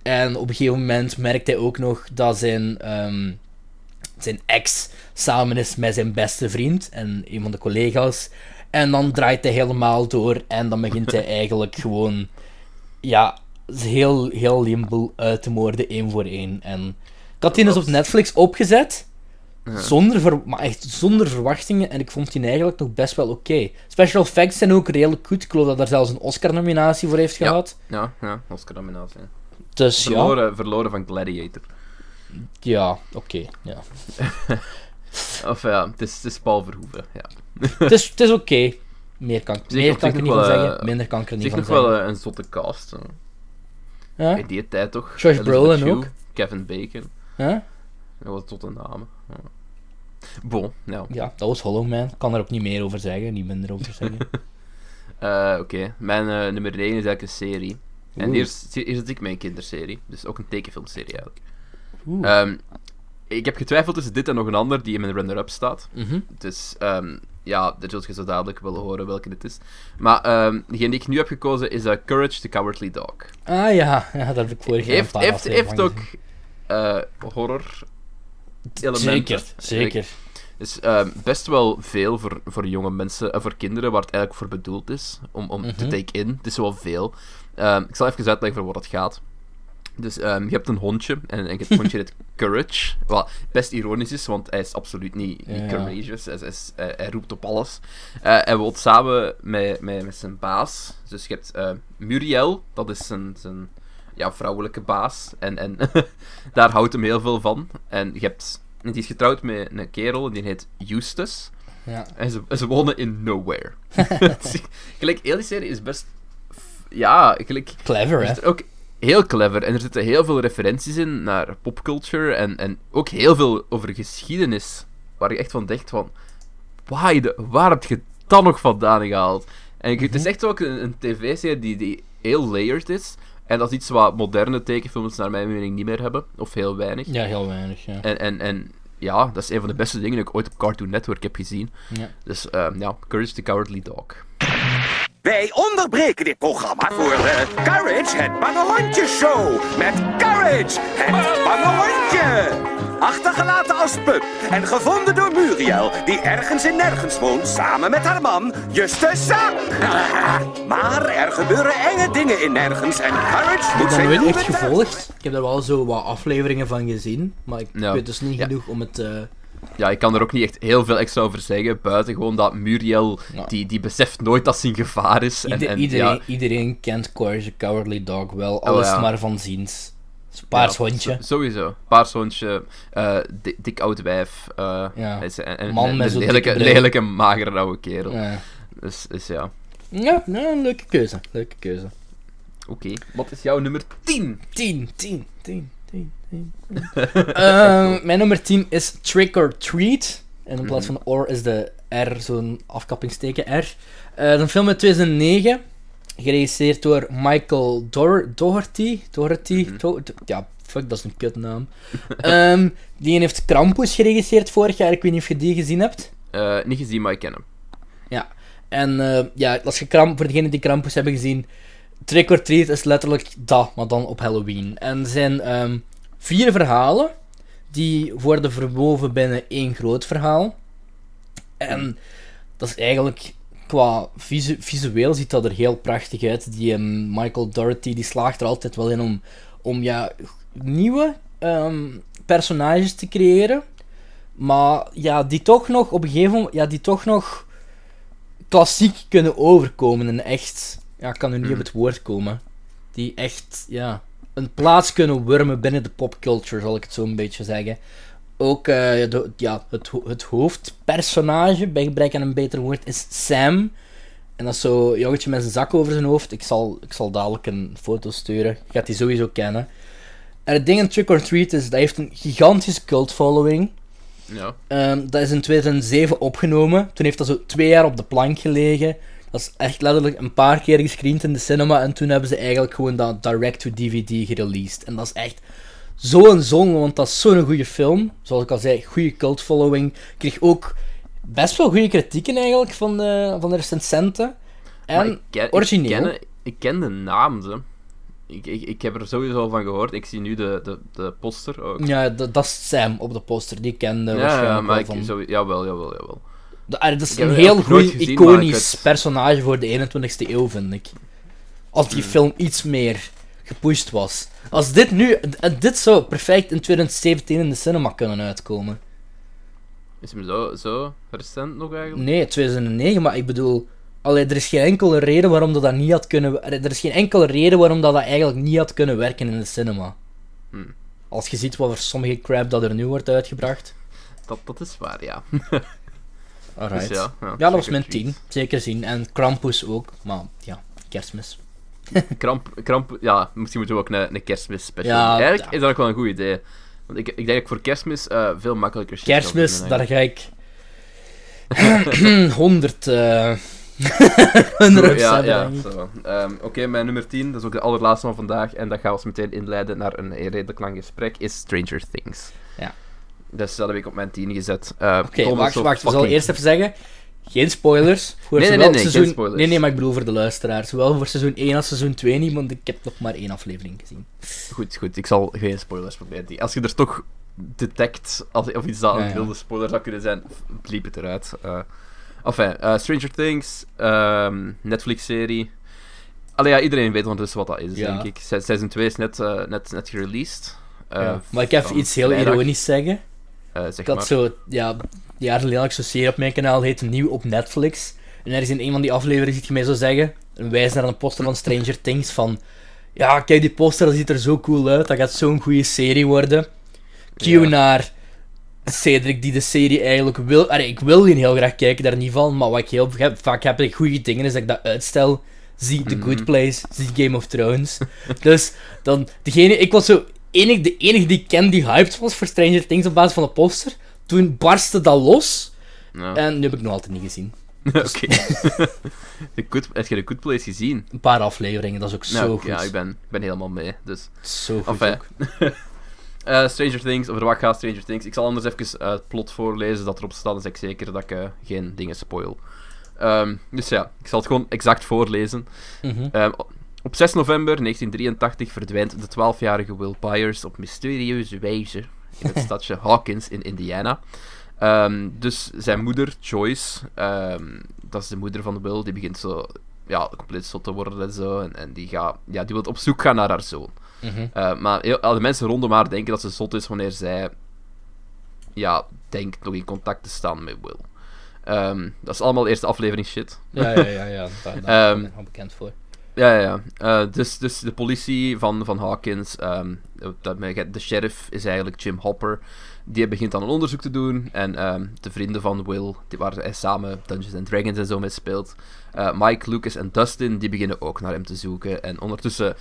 En op een gegeven moment merkt hij ook nog dat zijn, ehm, zijn ex samen is met zijn beste vriend en een van de collega's. En dan draait hij helemaal door en dan begint hij eigenlijk gewoon... Ja, heel, heel limbel uit te moorden, één voor één. En ik had die dus op Netflix opgezet. Zonder, ver- maar echt zonder verwachtingen. En ik vond die eigenlijk nog best wel oké. Special effects zijn ook redelijk goed. Ik geloof dat daar zelfs een Oscar-nominatie voor heeft gehad. Ja, ja, Oscar-nominatie. Dus ja, Verloren, verloren van Gladiator. ja oké. ja. Of ja, het is, het is Paul Verhoeven. Ja. het is, het is oké. Meer kan, meer kan ik er niet nog van zeggen. eh, Minder kan ik er niet van nog zeggen. wel eh, een zotte cast. hè. Ja? In die tijd toch? Josh Brolin ook. Kevin Bacon. Ja? Dat was tot een namen. Ja. Bon, nou. ja, dat was Hollow Man. Ik kan er ook niet meer over zeggen, niet minder over zeggen. Eh, Oké, mijn eh, nummer 1 is eigenlijk een serie. En hier, is- hier zit ik mijn kinderserie. Dus ook een tekenfilmserie eigenlijk. Oeh. Ehm, ik heb getwijfeld tussen dit en nog een ander die in mijn runner-up staat. Mhm. Dus ehm, ja, dat zult je zo dadelijk wel horen welke dit is. Maar ehm degene die ik nu heb gekozen is eh, Courage the Cowardly Dog. Ah ja, ja, dat heb ik vorig jaar een Heeft, heeft, heeft ook eh, horror elementen. Zeker, zeker. is ehm, best wel veel voor, voor jonge mensen, en voor kinderen, waar het eigenlijk voor bedoeld is, om, om te Mhm. take in. Het is wel veel. Ehm, ik zal even uitleggen voor wat het gaat. Dus ehm, je hebt een hondje, en, en het hondje heet Courage. Wat best ironisch is, want hij is absoluut niet, niet Ja. courageous. Hij, is, hij, hij roept op alles. Eh, hij woont samen met, met, met zijn baas. Dus je hebt eh, Muriel, dat is zijn, zijn ja, vrouwelijke baas. En, en daar houdt hem heel veel van. En je hebt... Die is getrouwd met een kerel, die heet Eustace. Ja. En ze, ze wonen in nowhere. Gelijk, heel die serie is best... Ja, gelijk... Clever, Er hè? ook heel clever. En er zitten heel veel referenties in naar popculture. En, en ook heel veel over geschiedenis. Waar je echt van denkt van... Why de, waar heb je dat nog vandaan gehaald? En het is echt ook een, een tv-serie die, die heel layered is. En dat is iets wat moderne tekenfilms naar mijn mening niet meer hebben. Of heel weinig. Ja, heel weinig, ja. En, en, en ja, dat is een van de beste dingen die ik ooit op Cartoon Network heb gezien. Ja. Dus ehm, ja, Courage the Cowardly Dog. Wij onderbreken dit programma voor eh, Courage, het bange hondje show. Met Courage, het bange hondje. Achtergelaten als pup en gevonden door Muriel, die ergens in nergens woont, samen met haar man, Justus Zak. maar er gebeuren enge dingen in nergens en Courage Ik moet heb dat zijn nooit doel echt gevolgd. Ik heb er wel zo wat afleveringen van gezien, maar ik Ja. weet dus niet Ja. genoeg om het... eh, Ja, ik kan er ook niet echt heel veel extra over zeggen. Buiten gewoon dat Muriel, Ja. die, die beseft nooit dat ze in gevaar is. En, ieder- en, iedereen, ja, iedereen kent Courage the Cowardly Dog wel, alles ja. maar van ziens. Paars ja, hondje. sowieso. Paars hondje, eh, dik, dik oud wijf. eh, Ja. is- en, en, Man met een lelijke, lelijke, magere oude kerel. Ja, Dus, dus ja. ja nou, een leuke keuze. Leuke keuze. Oké, wat is jouw nummer 10? 10, 10, 10, 10, 10. Eh, mijn nummer 10 is Trick or Treat. En in plaats van or is de R zo'n afkappingsteken R. Eh, het is een film uit 2009. Geregisseerd door Michael Dor Doherty. Doherty? Do- do- ja, fuck, dat is een kutnaam. Ehm die heeft Krampus geregisseerd vorig jaar. Ik weet niet of je die gezien hebt. Eh, niet gezien, maar ik ken hem. Ja. En eh, ja, als je Kramp, voor degenen die Krampus hebben gezien, Trick or Treat is letterlijk dat, maar dan op Halloween. En er zijn ehm, vier verhalen die worden verwoven binnen één groot verhaal. En dat is eigenlijk qua visu- visueel ziet dat er heel prachtig uit. Die ehm, Michael Doherty die slaagt er altijd wel in om, om ja, nieuwe ehm, personages te creëren. Maar ja, die toch nog op een gegeven moment, ja, die toch nog klassiek kunnen overkomen en echt, ja, ik kan nu niet op het woord komen. Die echt, ja, een plaats kunnen wurmen binnen de popculture, zal ik het zo een beetje zeggen. Ook eh, de, ja, het, het hoofdpersonage, bij gebrek aan een beter woord, is Sam. En dat is zo'n jongetje met zijn zak over zijn hoofd. Ik zal, ik zal dadelijk een foto sturen. Je gaat die sowieso kennen. En het ding in Trick or Treat is, dat heeft een gigantische cult following. Ja. Ehm, dat is in 2007 opgenomen. Toen heeft dat zo twee jaar op de plank gelegen. Dat is echt letterlijk een paar keer gescreend in de cinema. En toen hebben ze eigenlijk gewoon dat direct-to-DVD gereleased. En dat is echt zo'n zonde, want dat is zo'n goede film. Zoals ik al zei, goede cult following. Kreeg ook best wel goede kritieken eigenlijk van de, van de recensenten. En ik ken, origineel. Ik ken, ik ken de naam, ze. Ik, ik, ik heb er sowieso al van gehoord. Ik zie nu de, de, de poster ook. Ja, dat, dat is Sam op de poster. Die kende ja, waarschijnlijk ja, maar wel ik, van... zo, jawel, jawel, jawel. Dat, dat is Ik een heel goed, gezien, iconisch personage voor de 21ste eeuw, vind ik. Als Hmm. die film iets meer gepusht was. Als dit nu... en Dit zou perfect in 2017 in de cinema kunnen uitkomen. Is hem zo, zo recent nog eigenlijk? Nee, 2009, maar ik bedoel... Allee, er is geen enkele reden waarom dat, dat niet had kunnen... Er is geen enkele reden waarom dat, dat eigenlijk niet had kunnen werken in de cinema. Hmm. Als je ziet wat voor sommige crap dat er nu wordt uitgebracht. Dat, dat is waar, ja. Alright. Dus ja, ja, ja, dat was mijn Treat. 10. Zeker zien. En Krampus ook. Maar ja, kerstmis. Kramp, kramp, ja, misschien moeten we ook een, een kerstmis special Ja. Eigenlijk ja. is dat ook wel een goed idee. Want ik, ik denk dat ik voor kerstmis eh, veel makkelijker shit Kerstmis, daar ga ik 100 eh 100 eigenlijk. Ja, ja. Ehm, Oké, mijn nummer 10, dat is ook de allerlaatste van vandaag. En dat gaat ons meteen inleiden naar een redelijk lang gesprek, is Stranger Things. Ja. Dus dat heb ik op mijn 10 gezet. Eh, Oké, omdat wacht, wacht. We zullen eerst even zeggen. Geen spoilers. Voor Nee, nee, geen seizoen... spoilers. Nee, nee, maar ik bedoel voor de luisteraars. Zowel voor seizoen 1 als seizoen 2 niet, want ik heb nog maar één aflevering gezien. Goed, goed. Ik zal geen spoilers proberen. Als je er toch detect, als, of iets dat ja. wilde spoiler zou kunnen zijn, bliep het eruit. Eh enfin, eh, Stranger Things, ehm, Netflix-serie. Allee, ja, iedereen weet ondertussen wat dat is, Ja. denk ik. Se- Seizoen 2 is net, eh, net, net gereleased. Ja. Maar ik heb iets heel ironisch zeggen. Had maar. zo, ja, had ik zo'n serie op mijn kanaal, heet Nieuw op Netflix. En er is in een van die afleveringen, ziet je mij zo zeggen, een wijs naar een poster van Stranger Things, van, ja, kijk die poster, dat ziet er zo cool uit, dat gaat zo'n goede serie worden. Cue Ja. naar Cedric, die de serie eigenlijk wil, allee, ik wil die heel graag kijken, daar niet van, maar wat ik heel vaak heb, ik goede dingen, is dat ik dat uitstel. Zie The Mhm. Good Place, zie Game of Thrones. dus, dan, degene, ik was zo, enig, de enige die ik ken die hyped was voor Stranger Things op basis van de poster. Toen barstte dat los. Ja. En nu heb ik nog altijd niet gezien. Oké. De good, heb je de Good Place gezien? Een paar afleveringen, dat is ook Nou, zo goed. Ja, ik ben, ik ben helemaal mee. Dus. Zo goed Enfin, ook. eh, Stranger Things, over wat gaat Stranger Things? Ik zal anders even het plot voorlezen dat erop staat, dan zeg ik zeker dat ik eh, geen dingen spoil. Ehm, dus ja, ik zal het gewoon exact voorlezen. Mhm. Ehm, op 6 november 1983 verdwijnt de 12-jarige Will Byers op mysterieuze wijze in het stadje Hawkins in Indiana. Ehm, dus zijn moeder, Joyce, ehm, dat is de moeder van Will, die begint zo ja, compleet zot te worden en zo. En, en die, gaat, ja, die wil op zoek gaan naar haar zoon. Mhm. Uh, maar heel, al de mensen rondom haar denken dat ze zot is wanneer zij ja, denkt nog in contact te staan met Will. Ehm, dat is allemaal eerste aflevering shit. Ja, ja, ja, ja. Daar, daar ben ik al bekend voor. Ja, ja, ja. Eh, dus, dus de politie van, van Hawkins, dat, de sheriff is eigenlijk Jim Hopper, die begint aan een onderzoek te doen. En ehm, de vrienden van Will, die, waar hij samen Dungeons and Dragons en zo mee speelt, eh, Mike, Lucas en Dustin, die beginnen ook naar hem te zoeken. En ondertussen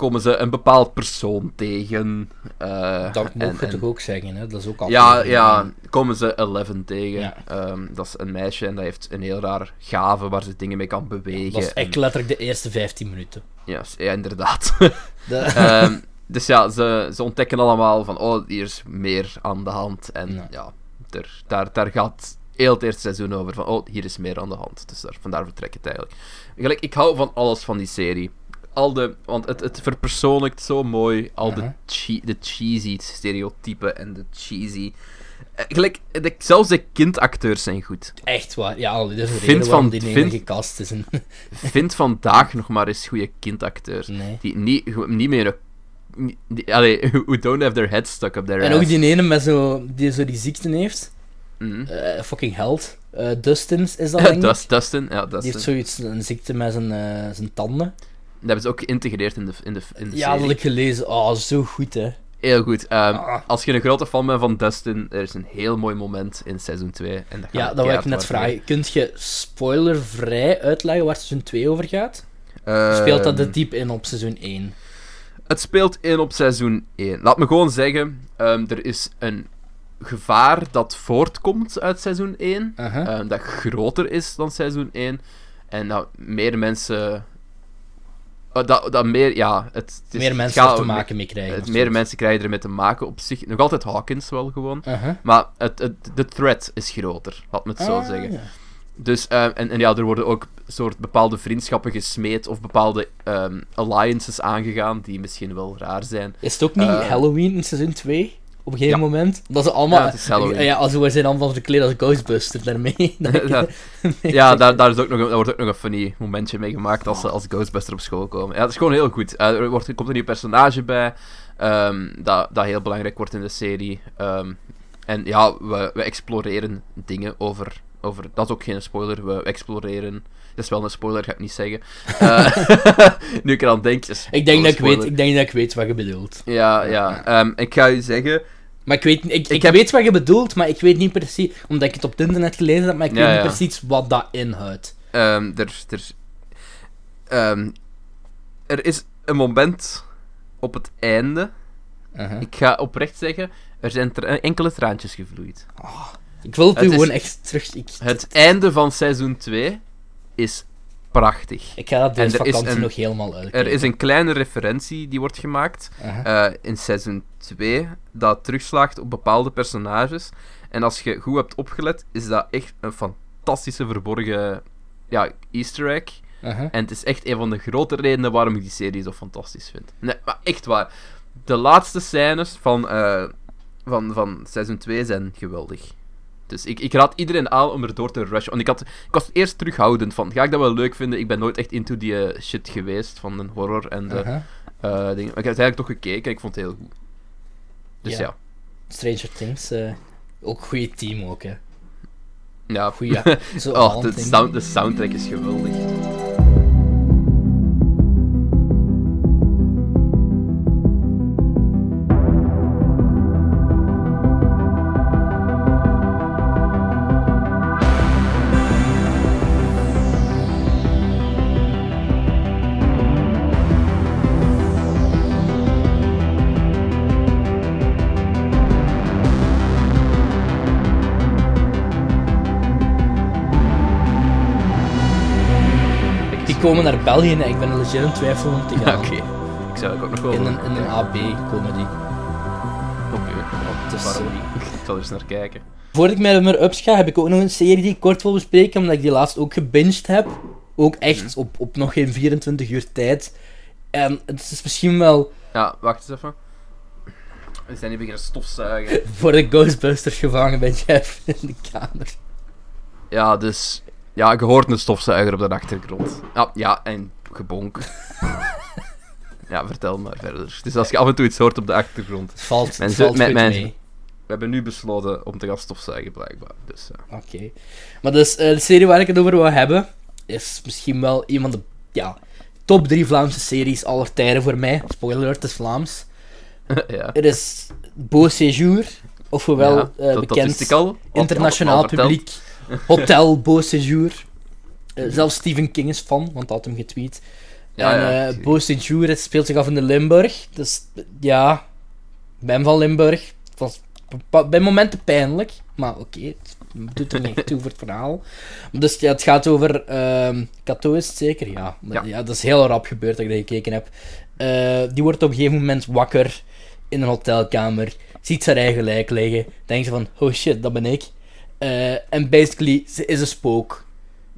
komen ze een bepaald persoon tegen. eh, Dat en- mogen we toch ook zeggen, hè? Dat is ook al. ja, ja, komen ze Eleven tegen. Ja. Ehm, dat is een meisje en dat heeft een heel raar gave waar ze dingen mee kan bewegen. Dat is echt en- letterlijk de eerste 15 minuten. ja, ja, inderdaad. De- Ehm, dus ja, ze, ze ontdekken allemaal van, oh, hier is meer aan de hand. En Ja. ja, er, daar, daar gaat heel het eerste seizoen over van, oh, hier is meer aan de hand. Dus daar, vandaar vertrek het eigenlijk. Gelijk, ik hou van alles van die serie. Al de, want het, het verpersoonlijkt zo mooi al Mhm. de, che- de cheesy stereotypen en de cheesy... eh, Gelijk, de, zelfs de kindacteurs zijn goed. Echt waar. Ja, al- dit is Vind van- die vind- ene gecast is. En... Vind vandaag nog maar eens goede kindacteurs. Nee. Die niet, niet meer... Die, allee, who don't have their head stuck up their En ass. ook die ene met zo, die zo die ziekte heeft. Mhm. Eh, fucking held. Eh Dustin is dat, denk ik. Dust, Dustin, ja, Die Dustin. heeft zoiets, een ziekte met zijn, eh, zijn tanden. Dat hebben ze ook geïntegreerd in de, in de, in de Ja, serie. dat ik gelezen. Oh, zo goed, hè. Heel goed. Ehm, Ah. Als je een grote fan bent van Dustin, er is een heel mooi moment in seizoen 2. En dat Ja, dat wil ik net vragen. Kunt je spoilervrij uitleggen waar seizoen 2 over gaat? Ehm, Speelt dat de diep in op seizoen 1? Het speelt in op seizoen 1. Laat me gewoon zeggen, ehm, er is een gevaar dat voortkomt uit seizoen 1. Aha. ehm, dat groter is dan seizoen 1. En dat meer mensen... eh, dat, dat meer, ja... Het, het is- Meer mensen er te maken mee krijgen. het meer mensen krijgen ermee te maken op zich. Nog altijd Hawkins wel gewoon. Aha. Maar het, het, de threat is groter, laat me het zo Ah, zeggen. ja. Dus, ehm, en, en ja, er worden ook soort bepaalde vriendschappen gesmeed of bepaalde ehm, alliances aangegaan die misschien wel raar zijn. Is het ook niet Eh, Halloween in seizoen 2? Op een gegeven ja. moment? Dat ze allemaal... Ja, het is Halloween. Ja, als we zijn allemaal verkleed als Ghostbuster daarmee. ja, ja daar, daar, is ook nog, een- daar wordt ook nog een funny momentje mee gemaakt als ze als Ghostbuster op school komen. Ja, dat is gewoon heel goed. Eh, er, wordt, er komt een nieuw personage bij, ehm, dat, dat heel belangrijk wordt in de serie. Ehm, en ja, we, we exploreren dingen over, over... Dat is ook geen spoiler, we exploreren... Dat is wel een spoiler, ga ik niet zeggen. Eh, nu ik eraan denk... is Ik denk, dat ik, weet, ik denk dat ik weet wat je bedoelt. Ja, ja. Ehm, ik ga je zeggen... Maar ik weet, ik, ik, heb- weet wat je bedoelt, maar ik weet niet precies... Omdat ik het op het internet gelezen heb, maar ik Ja, weet ja. niet precies wat dat inhoudt. Ehm, er, er, ehm, er is een moment op het einde. Aha. Ik ga oprecht zeggen, er zijn tra- enkele traantjes gevloeid. Ik wil het nu is- gewoon echt terug... Ik, Het einde van seizoen 2 is prachtig. ik ga dat deze is vakantie een- nog helemaal uit. Er is een kleine referentie die wordt gemaakt eh, in seizoen 2 dat terugslaagt op bepaalde personages. En als je goed hebt opgelet, is dat echt een fantastische verborgen ja, easter egg. En het is echt een van de grote redenen waarom ik die serie zo fantastisch vind. Nee, maar echt waar. De laatste scènes van, eh, van, van seizoen 2 zijn geweldig. Dus ik, ik raad iedereen aan om er door te rushen. Want ik, had, ik was eerst terughoudend van, ga ik dat wel leuk vinden? Ik ben nooit echt into die eh, shit geweest van de horror en de eh, dingen. Maar ik heb uiteindelijk toch gekeken en ik vond het heel goed. Dus Ja. ja. Stranger Things, eh, ook goede team ook, hè. Ja, Goeie, zo oh, de, sound, de soundtrack is geweldig. Komen naar België en ik ben legit in twijfel om te gaan. oké. Ik zou ook nog wel... In een, in een AB-comedy. Oké, ja, Dus, waarom eh, niet? Ik zal eens naar kijken. Voordat ik met meer ups ga, heb ik ook nog een serie die ik kort wil bespreken, omdat ik die laatst ook gebinged heb. Ook echt op, op nog geen 24 uur tijd. En het is misschien wel Ja, wacht eens even. We zijn hier beginnen stofzuigen. voor de Ghostbusters gevangen ben Jeff in de kamer. Ja, dus... Ja, je hoort een stofzuiger op de achtergrond. Ja, ja en gebonk. ja, vertel maar verder. Dus als je af en toe iets hoort op de achtergrond. Het valt, het valt mijn- goed mijn- mee. We hebben nu besloten om te gaan stofzuigen, blijkbaar. Dus. Oké. Maar dus, eh, de serie waar ik het over wil hebben, is misschien wel een van de ja, top 3 Vlaamse series aller tijden voor mij. Spoiler alert, het is Vlaams. ja. Het is Beau Séjour, ofwel Ja, dat bekend ik al. Internationaal al verteld. Hotel Beau Séjour. Eh, zelfs Stephen King is fan, want hij had hem getweet. Ja, en ja, eh Beau Séjour het speelt zich af in de Limburg. Dus ja, ik ben van Limburg. Het was bij momenten pijnlijk, maar oké, het doet er niet toe voor het verhaal. Dus ja, het gaat over. Kato is het zeker? Ja. Ja. ja. dat is heel rap gebeurd dat ik dat gekeken heb. Eh, die wordt op een gegeven moment wakker in een hotelkamer, ziet zijn eigen lijk liggen, denkt ze van, oh shit, dat ben ik. Eh, en basically, ze is een spook.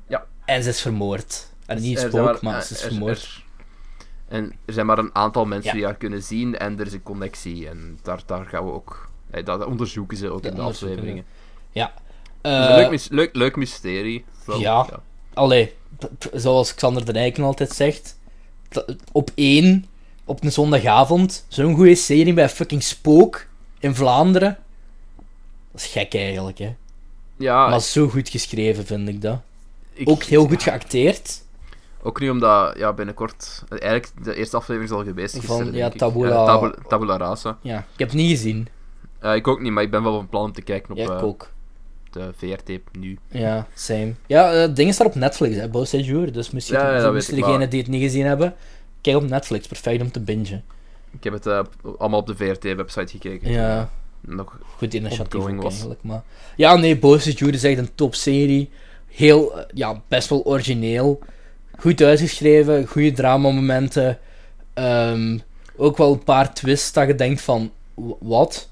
Ja. En ze is vermoord. En niet een spook, maar, eh, ze is er- vermoord. er- en er zijn maar een aantal mensen Ja. die haar kunnen zien en er is een connectie. En daar, daar gaan we ook... eh, Dat onderzoeken ze ook Dat in de afleveringen. Ja. Een Eh, leuk, leuk, leuk mysterie. Wel, ja. Allee, zoals Xander de Rijken altijd zegt, op één, op een zondagavond, zo'n goede serie bij fucking Spook in Vlaanderen. Dat is gek eigenlijk, hè. Ja, Maar zo goed geschreven, vind ik dat. ik- Ook heel goed geacteerd. Ook niet omdat, ja, binnenkort... Eigenlijk, de eerste aflevering is al geweest Van, gisteren, ja. Tabula- tabula, tabula rasa. Ja, ik heb het niet gezien. Eh, ik ook niet, maar ik ben wel van plan om te kijken op Ja, ik eh, ook. de VRT nu. Ja, same. Ja, eh, het ding is op Netflix, hè, Beau Séjour. Dus misschien Ja, moesten degenen maar- die het niet gezien hebben, kijk op Netflix. Perfect om te bingen. Ik heb het allemaal op de VRT-website gekeken. Ja, Nog, goed initiatief ook was. eigenlijk. Maar... Ja, nee, Boze Jude is echt een topserie. Heel, eh, ja, best wel origineel. Goed uitgeschreven, goede dramamomenten. Ehm ook wel een paar twists dat je denkt van, wat?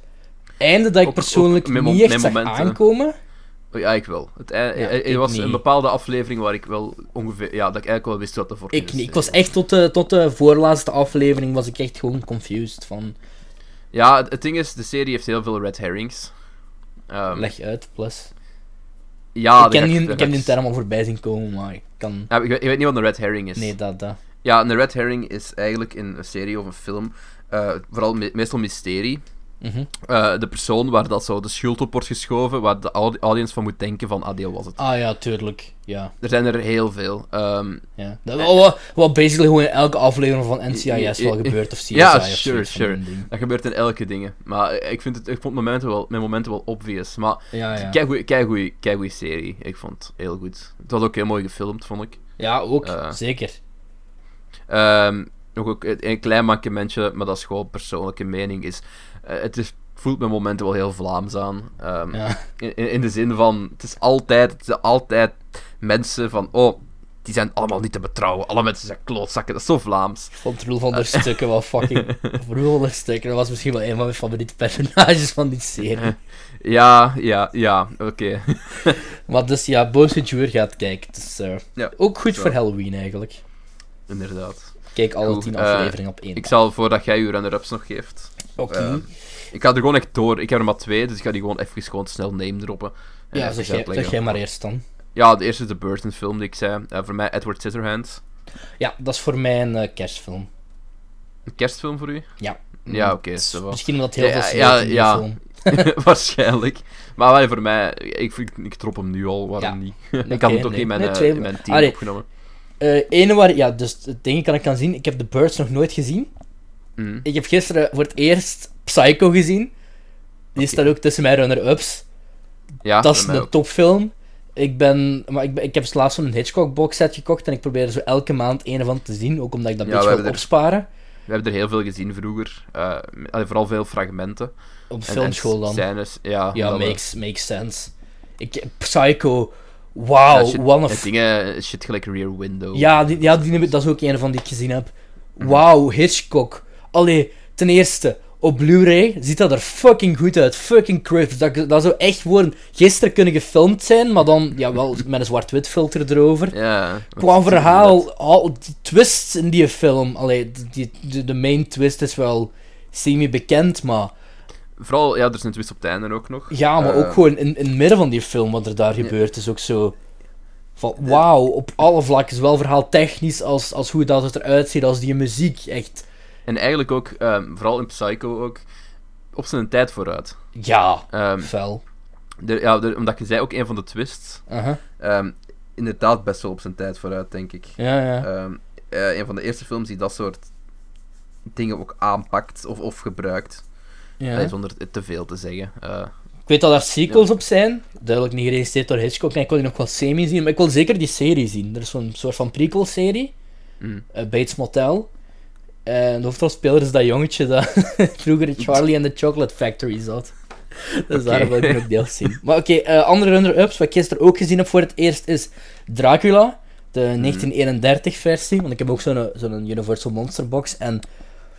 Einde dat ik Ook- persoonlijk ook niet echt zag momenten. aankomen. oh, ja, ik wel. Het, Ja, er ik was niet. een bepaalde aflevering waar ik wel ongeveer... Ja, dat ik eigenlijk wel wist wat de voor Ik, ik was echt tot de, tot de voorlaatste aflevering was ik echt gewoon confused van, Ja, het, het ding is, de serie heeft heel veel red herrings. Ehm, leg uit, plus. ja, ik ken die, ik die term al voorbij zien komen, maar ik kan... Ja, ik, weet, ik weet niet wat een red herring is. Nee, dat, dat. Ja, een red herring is eigenlijk in een serie of een film, eh, vooral me- meestal mysterie. Eh, de persoon waar dat zo de schuld op wordt geschoven, waar de audi- audience van moet denken van, ah, deel was het. Ah ja, tuurlijk. Ja. Er zijn er heel veel. Ehm, ja. Dat, wat, wat basically gewoon in elke aflevering van NCIS wel gebeurt, of CSI Ja, of sure, sure. dat gebeurt in elke dingen. Maar ik, vind het, ik vond momenten wel, mijn momenten wel obvious. Maar Ja, ja. goeie, kei goeie serie. Ik vond het heel goed. Het was ook heel mooi gefilmd, vond ik. Ja, ook, Eh. zeker. Ehm, nog ook een een klein mankementje, maar dat is gewoon persoonlijke mening, is... eh, het is, voelt met momenten wel heel Vlaams aan. Ehm, Ja. in, de zin van, het is altijd, het zijn altijd mensen van, oh, die zijn allemaal niet te betrouwen. Alle mensen zijn klootzakken, dat is zo Vlaams. Ik vond Roel van der Stukken wel fucking... Roel van der Stukken, dat was misschien wel een van mijn favoriete personages van die serie. Ja, ja, ja, oké. Maar dus ja, Boze Juur gaat kijken. Dus, eh, Ja, ook goed zo. voor Halloween eigenlijk. Inderdaad. Kijk alle tien eh, afleveringen op één Ik dag. zal, voordat jij je runner-ups nog geeft, Oké. eh, ik ga er gewoon echt door. Ik heb er maar twee, dus ik ga die gewoon even gewoon snel name droppen. En ja, zeg jij, uitleggen. zeg jij maar eerst dan. Ja, de eerste is de Burton film die ik zei. Eh, voor mij Edward Scissorhands. Ja, dat is voor mij een eh, kerstfilm. Een kerstfilm voor u? Ja. Ja, oké, wel. Misschien omdat heel Ja, veel ja, in ja. film. Waarschijnlijk. Maar voor mij, ik, ik, ik drop hem nu al, waarom niet? Ik had hem toch nee. in mijn, Nee, eh, twee- in mijn team Allee. opgenomen. Eh ene waar, ja, dus het ding kan ik kan zien. Ik heb The Birds nog nooit gezien. Mhm. Ik heb gisteren voor het eerst Psycho gezien. Die staat ook tussen mijn runner-ups. Ja, dat is een ook. topfilm. Ik ben, maar ik, ben- ik heb laatst zo'n Hitchcock box set gekocht en ik probeer er zo elke maand een van te zien, ook omdat ik dat Ja, beetje wil er- opsparen. We hebben er heel veel gezien vroeger. Allee, vooral veel fragmenten. Op En- filmschool dan. Scènes, ja. Ja, we- makes, makes sense. Ik, Psycho, wauw, ja, shit, one of... dingen, shit gelijk Rear Window. Ja, die, ja die, dat is ook een van die ik gezien heb. Mhm. Wauw, Hitchcock. Allee, ten eerste, op Blu-ray ziet dat er fucking goed uit. Fucking crisp. Dat, dat zou echt gewoon gisteren kunnen gefilmd zijn, maar dan ja, wel met een zwart-wit filter erover. Ja. Qua verhaal, al die twists in die film. Allee, die, die- de main twist is wel semi-bekend, maar... Vooral, ja, er is een twist op het einde ook nog. Ja, maar Eh, ook gewoon in, in het midden van die film, wat er daar gebeurt, is ook zo... Van, wauw, op alle vlakken, zowel verhaaltechnisch als, als hoe dat het eruit ziet, als die muziek, echt... En eigenlijk ook, ehm, vooral in Psycho ook, op zijn tijd vooruit. Ja, Ehm, fel. de- ja, de- omdat je zei ook een van de twists. Ehm, inderdaad best wel op zijn tijd vooruit, denk ik. Ja, ja. Eh, een van de eerste films die dat soort dingen ook aanpakt of, of gebruikt. ja. Allee, zonder te veel te zeggen. Eh, Ik weet dat er sequels op zijn, duidelijk niet geregistreerd door Hitchcock, en ik wil die nog wel semi zien, maar ik wil zeker die serie zien. Er is zo'n soort van prequel-serie, mm. eh, Bates Motel. En de hoofdrolspeler is dat jongetje dat vroeger in Charlie and the Chocolate Factory zat. Dus Oké. daar wil ik nog deels zien. Maar oké, eh, andere runner-ups, wat ik gisteren ook gezien heb voor het eerst, is Dracula, de 1931-versie. Want ik heb ook zo'n zo'n Universal Monster Box. En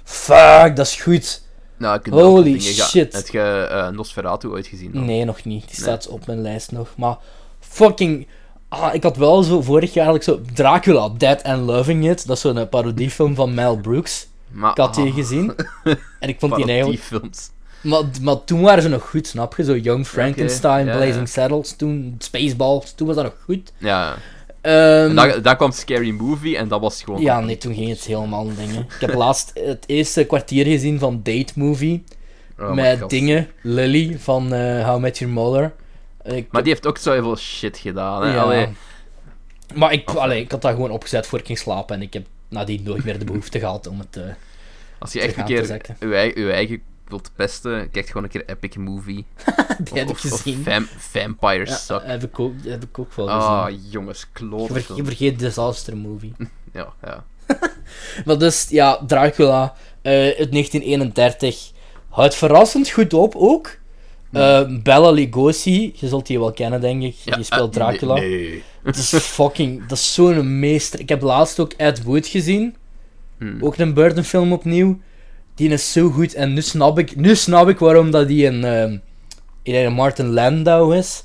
fuck, dat is goed. Nou, ik Holy shit. Heb je eh, Nosferatu ooit gezien? dan? Nee, nog niet. Die staat op mijn lijst nog. Maar fucking. Ah, ik had wel zo vorig jaar zo Dracula, Dead and Loving It. Dat is zo'n eh, parodiefilm van Mel Brooks. Maar, Ik had die ah, gezien. En ik vond die eigenlijk. parodiefilms. Maar, maar toen waren ze nog goed, snap je? Zo Young Frankenstein, Blazing. Saddles, toen Spaceballs, toen was dat nog goed. Ja. Ehm, En daar, daar kwam Scary Movie en dat was gewoon... ja, nee, toen ging het helemaal dingen. Ik heb laatst het eerste kwartier gezien van Date Movie. Oh met dingen, Lily van eh, How I Met Your Mother. Ik Maar die heeft ook zoveel shit gedaan. Hè? Ja. Allee, Maar ik, allee, ik had dat gewoon opgezet voor ik ging slapen en ik heb nadien nooit meer de behoefte gehad om het... eh, als je Te echt een te keer je eigen, je eigen wilt pesten, kijk gewoon een keer Epic Movie. die heb ik of gezien. Vam- Vampire Ja, Suck. heb, ik ook, heb ik ook wel gezien. Ah, jongens, je, klote ver- je vergeet Disaster Movie. Ja, ja. maar dus, ja, Dracula. Eh, uit 1931. Houdt verrassend goed op ook. Eh, Bella Lugosi, je zult die wel kennen, denk ik. die speelt eh, Dracula. Nee. nee. Het is fucking... Dat is zo'n meester. Ik heb laatst ook Ed Wood gezien. Hmm. Ook een Burton film opnieuw. Die is zo goed. En nu snap ik, nu snap ik waarom dat die een, ehm in een Martin Landau is.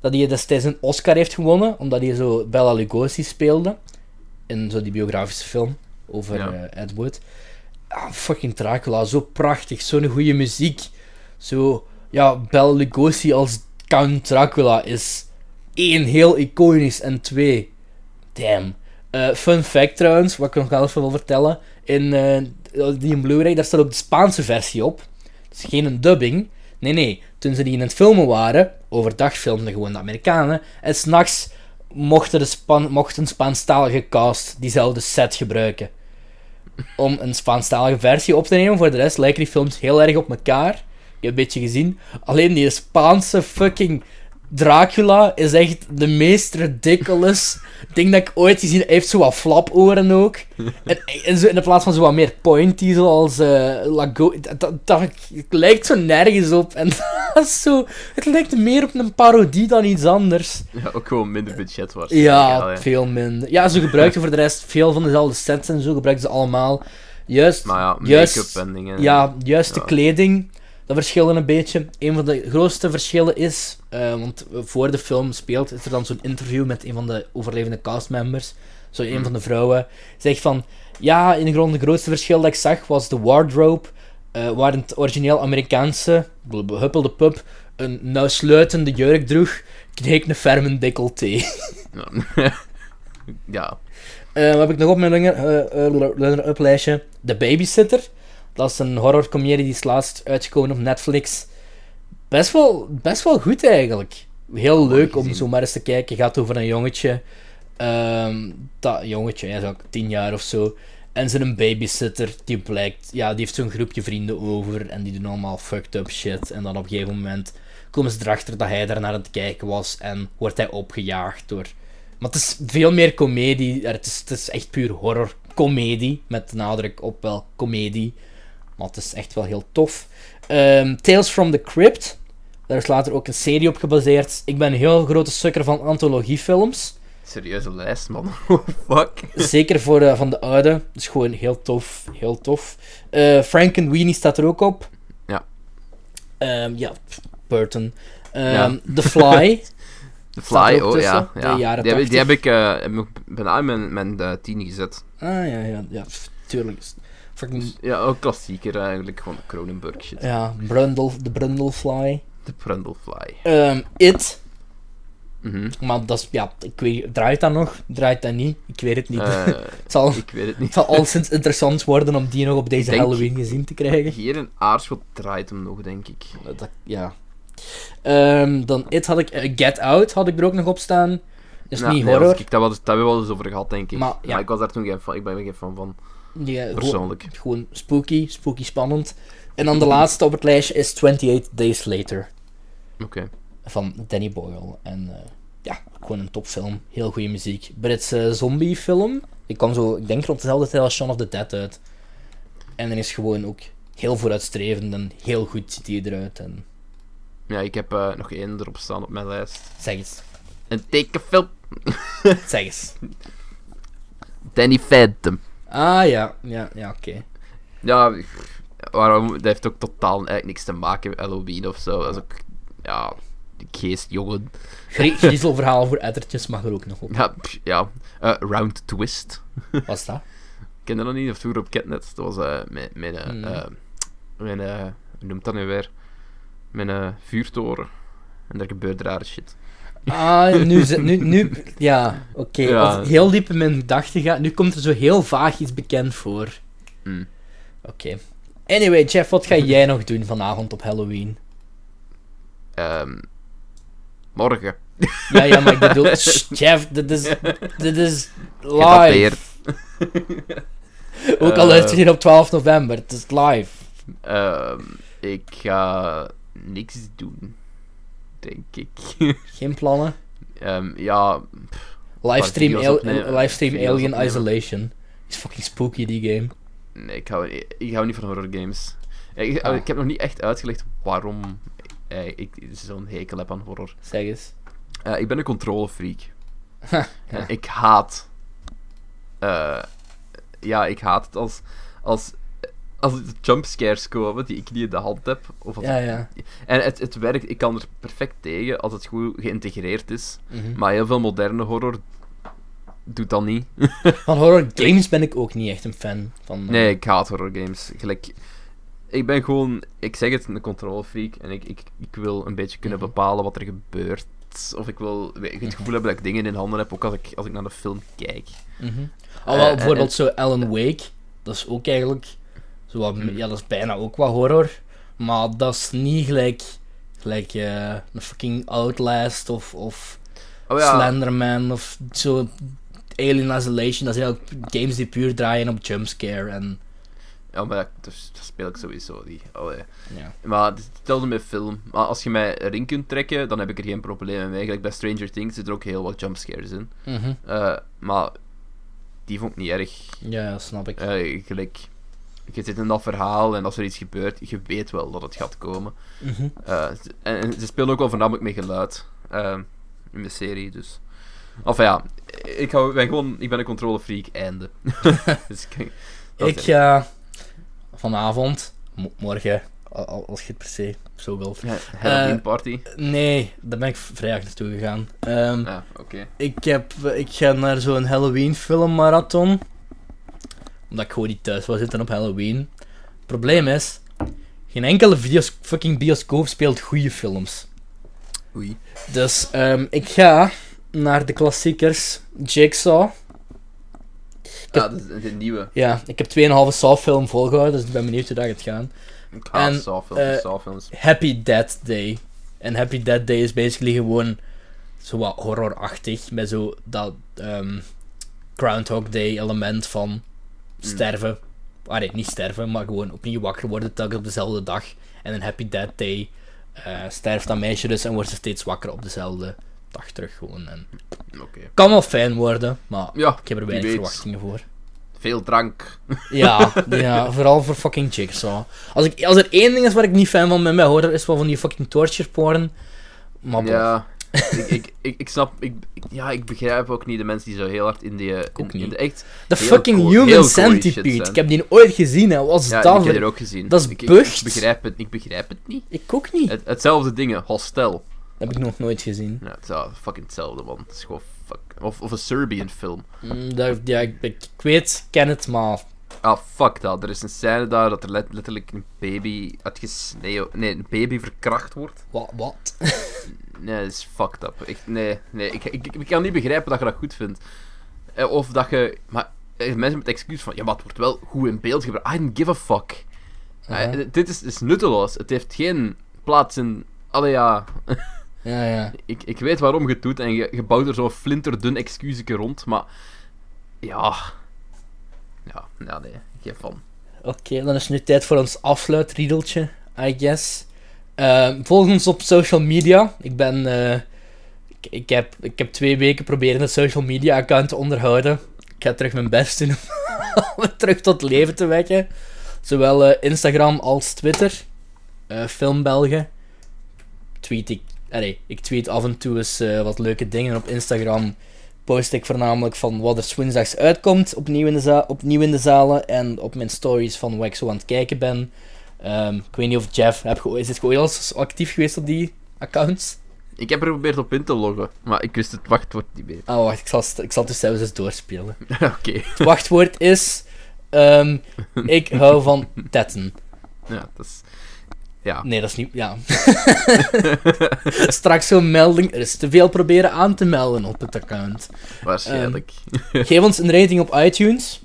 Dat hij destijds een Oscar heeft gewonnen. Omdat hij zo Bella Lugosi speelde. In zo die biografische film over Ja. eh, Ed Wood. Ah, fucking Dracula. Zo prachtig. Zo'n goede muziek. Zo... Ja, Bella Lugosi als Count Dracula is één, heel iconisch. En twee, damn. Eh, fun fact trouwens, wat ik nog wel even wil vertellen. In eh, die Blu-ray, daar staat ook de Spaanse versie op. Het is geen een dubbing. Nee, nee. Toen ze die in het filmen waren, overdag filmden gewoon de Amerikanen. En s'nachts mochten de Span mocht een Spaanstalige cast diezelfde set gebruiken. Om een Spaanstalige versie op te nemen. Voor de rest lijken die films heel erg op elkaar. Een beetje gezien. Alleen die Spaanse fucking Dracula is echt de meest ridiculous ding dat ik ooit gezien heb. Hij heeft zo wat flaporen ook. En, en zo in de plaats van zo wat meer pointy, zoals eh Lago... Dat, dat, dat- het lijkt zo nergens op. En dat is zo... Het lijkt meer op een parodie dan iets anders. Ja, ook gewoon minder budget waarschijnlijk. Ja, veel minder. Ja, ze gebruikten voor de rest veel van dezelfde sets en zo. Gebruikten ze allemaal. Juist, Maar ja, juist, make-up en dingen. ja, juist de Ja. kleding, dat verschillen een beetje. Een van de grootste verschillen is, eh, want voor de film speelt, is er dan zo'n interview met een van de overlevende castmembers. Zo een Hmm. van de vrouwen zegt van, ja, in de grond het grootste verschil dat ik zag was de wardrobe, eh, waar het origineel Amerikaanse, behuppelde pup, een nauwsluitende jurk droeg, kreeg een ferme decolleté. Ja. Eh, wat heb ik nog op mijn runner-up lijstje? The Babysitter. Dat is een horrorcomedie die is laatst uitgekomen op Netflix. Best wel, best wel goed eigenlijk. Heel leuk om zo maar eens te kijken. gaat over een jongetje. Ehm, dat jongetje, hij is ook tien jaar of zo. En zijn een babysitter die blijkt, ja, die heeft zo'n groepje vrienden over en die doen allemaal fucked up shit. En dan op een gegeven moment komen ze erachter dat hij daar naar aan het kijken was en wordt hij opgejaagd door. Maar het is veel meer komedie. Ja, Het is, het is echt puur horror comedie met nadruk op wel comedie. Maar het is echt wel heel tof. Ehm, Tales from the Crypt. Daar is later ook een serie op gebaseerd. Ik ben een heel grote sukker van antologiefilms. Serieuze lijst, man. Oh, fuck. Zeker voor eh, van de oude. Dus gewoon heel tof. Heel tof. Eh Frank and Weenie staat er ook op. Ja. Ehm, ja, Burton. Ehm, Ja. The Fly. The Fly, oh ja. tussen, ja. jaren die, heb, ik- die 80. heb ik, eh, heb ik bijna in mijn, mijn tien gezet. ah ja, ja, ja. Tuurlijk. Fucking, Ja, ook klassieker eigenlijk. Gewoon Cronenberg shit. ja, Brundle, de Brundlefly. De Brundlefly. Ehm It. Mhm. Maar dat is, ja, ik weet, draait dat nog? Draait dat niet? Ik weet het niet. Eh, het, zal, ik weet het niet. zal al sinds interessant worden om die nog op deze denk- Halloween gezien te krijgen. Hier in Aarschot draait hem nog, denk ik. Dat, ja. Ehm, dan It had ik... eh, Get Out had ik er ook nog op staan. is Ja, niet nee, horror. ik, dat, was, dat hebben we wel eens over gehad, denk ik. Maar, ik was daar toen geen fan, ik ben geen fan van, Gewoon- persoonlijk. Gewoon spooky, spooky spannend. En dan de laatste op het lijstje is 28 Days Later. Oké. Van Danny Boyle. En eh, ja, gewoon een topfilm. Heel goede muziek. Britse zombiefilm. Ik kwam zo, ik denk rond dezelfde tijd als Shaun of the Dead uit. En dan is gewoon ook heel vooruitstrevend en heel goed ziet hij eruit. En Ja, ik heb eh, nog één erop staan op mijn lijst. zeg eens, Een tekenfilm. zeg eens. Danny Phantom. Ah ja, ja, ja, oké. Ja, waarom? Dat heeft ook totaal eigenlijk niks te maken met Halloween of zo. Dat is ook, ja, die geestjongen. Grie- Griezelverhaal voor ettertjes mag er ook nog op. Ja, ja. Eh, Round Twist. Wat is dat? Ken je dat niet? Of vroeger op Catnet. Dat was eh, mijn, mijn, mijn eh, hoe noemt dat nu weer? Mijn vuurtoren. En daar gebeurt rare shit. Ah, nu, nu, nu ja, oké. Ja. Als heel diep in mijn gedachten gaat, nu komt er zo heel vaag iets bekend voor. Hmm. Oké. Anyway, Jeff, wat ga jij nog doen vanavond op Halloween? Ehm, morgen. Ja, ja, maar ik bedoel, Shh, Jeff, dit is, dit is live. Ook al Eh. luister je op 12 november, het is live. Ehm, ik ga niks doen. Denk ik. Geen plannen. Ehm, ja, Livestream, al- livestream video's Alien opnemen. Isolation. Is fucking spooky, die game. Nee, ik hou, ik, ik hou niet van horror games. Ik, Ah. ik heb nog niet echt uitgelegd waarom eh, ik zo'n hekel heb aan horror. Zeg eens. Eh, ik ben een controlefreak. ja. En ik haat... eh, ja, ik haat het als... Als, als er jumpscares komen die ik niet in de hand heb. Of als Ja, ja. En het, het werkt, ik kan er perfect tegen als het goed geïntegreerd is. Mhm. Maar heel veel moderne horror doet dat niet. Van horror games ben ik ook niet echt een fan van. eh, Nee, ik haat horror games. Gelijk, ik ben gewoon, ik zeg het, een controlefreak. En ik, ik, ik wil een beetje kunnen Mhm. bepalen wat er gebeurt. Of ik wil het gevoel hebben dat ik dingen in handen heb, ook als ik, als ik naar de film kijk. Mhm. Al wel, Eh, bijvoorbeeld en- zo Alan Wake. Dat is ook eigenlijk... Zo wat. Ja, dat is bijna ook wat horror. Maar dat is niet gelijk... Gelijk eh, een fucking Outlast of... of Oh ja, Slenderman of zo Alien Isolation. Dat zijn ook games die puur draaien op jumpscare en... ja maar dat, dat speel ik sowieso niet. Allee. Ja. Maar het is hetzelfde met film. Maar als je mij erin kunt trekken, dan heb ik er geen probleem mee. Gelijk bij Stranger Things zitten er ook heel wat jumpscares in. Eh, maar die vond ik niet erg. Ja, snap ik. Eh, gelijk, je zit in dat verhaal en als er iets gebeurt, je weet wel dat het gaat komen. Mhm. Eh, ze- en, en ze spelen ook wel voornamelijk met geluid eh, in de serie, dus. Of ja, ik, hou, ben gewoon, ik ben een controlefreak, einde. dus ik, ga vanavond, mo- morgen, al- al- als je het per se zo wilt. Ja, Halloween eh, party. Nee, daar ben ik vrijdag naartoe gegaan. Ehm, Ja, oké. ik, heb, ik ga naar zo'n Halloween filmmarathon. Omdat ik gewoon niet thuis wil zitten op Halloween. Het probleem is, geen enkele videos, fucking bioscoop speelt goede films. Oei. Dus ehm, ik ga naar de klassiekers Jigsaw. Ja, dat is de nieuwe. Ja, ik heb 2,5 Saw film volgehouden, dus ik ben benieuwd hoe dat gaat gaan. Ik haat Saw-films, eh. Happy Death Day. En Happy Death Day is basically gewoon zo wat horrorachtig. Met zo dat ehm, Groundhog Day element van sterven. Ah nee, niet sterven, maar gewoon opnieuw wakker worden telkens op dezelfde dag. En een Happy Death Day eh, sterft dat meisje dus en wordt ze steeds wakker op dezelfde dag terug gewoon. En kan wel fijn worden, maar Ja, ik heb er weinig verwachtingen voor. Veel drank. Ja, ja, vooral voor fucking Jigsaw. Als, ik, als er één ding is waar ik niet fan van ben bij horror, is wel van die fucking torture porn. Maar bon. Ja, ik, ik, ik, ik snap, ik, ja, ik begrijp ook niet de mensen die zo heel hard in die, eh, in, de echt... de fucking cool- Human Centipede. Ik heb die ooit gezien, hè. Wat is Ja, dat? ik heb die ook gezien. Dat is ik, bucht. ik begrijp het, ik begrijp het niet. Ik ook niet. Het, hetzelfde dingen, Hostel. Dat heb ik nog nooit gezien. Ja, het is fucking hetzelfde, man. Het is gewoon fuck... Of, of een Serbian film. Mm, ja, ik, ik, weet, ken het, maar... Ah, fuck dat. Er is een scène daar dat er let- letterlijk een baby uitgesneden... Nee, een baby verkracht wordt. Wat? wat? Nee, dat is fucked up. Ik, nee, nee ik, ik, ik kan niet begrijpen dat je dat goed vindt. Eh, Of dat je... Maar eh, mensen met excuus van... Ja, maar het wordt wel goed in beeld gebracht. I don't give a fuck. Eh, dit is, is nutteloos. Het heeft geen plaats in... Allee, ja... Ja, ja. Ik, ik weet waarom je het doet en je, je bouwt er zo'n flinterdun excuusje rond, maar... Ja... Ja, ja nee. Geen van. Oké, dan is het nu tijd voor ons afsluitriedeltje, I guess. Ehm, volg ons op social media. Ik ben... eh, ik, heb, ik heb twee weken proberen een social media account te onderhouden. Ik ga terug mijn best doen om het terug tot leven te wekken. Zowel eh, Instagram als Twitter. Eh Film Belgen. Tweet ik... Allee, ik tweet af en toe eens wat leuke dingen op Instagram. Post ik voornamelijk van wat er woensdags uitkomt opnieuw in, de opnieuw in de zalen. En op mijn stories van wat ik zo aan het kijken ben. Ehm, ik weet niet of Jeff... Heb je, is het ooit al actief geweest op die accounts? Ik heb er geprobeerd op in te loggen, maar ik wist het wachtwoord niet meer. Oh, wacht. Ik zal, ik zal het dus zelfs eens doorspelen. Oké. Het wachtwoord is... ehm, ik hou van tetten. Ja, dat is... Ja. Nee, dat is niet... Ja. Straks zo'n melding. Er is te veel proberen aan te melden op het account. Waarschijnlijk. Geef ons een rating op iTunes.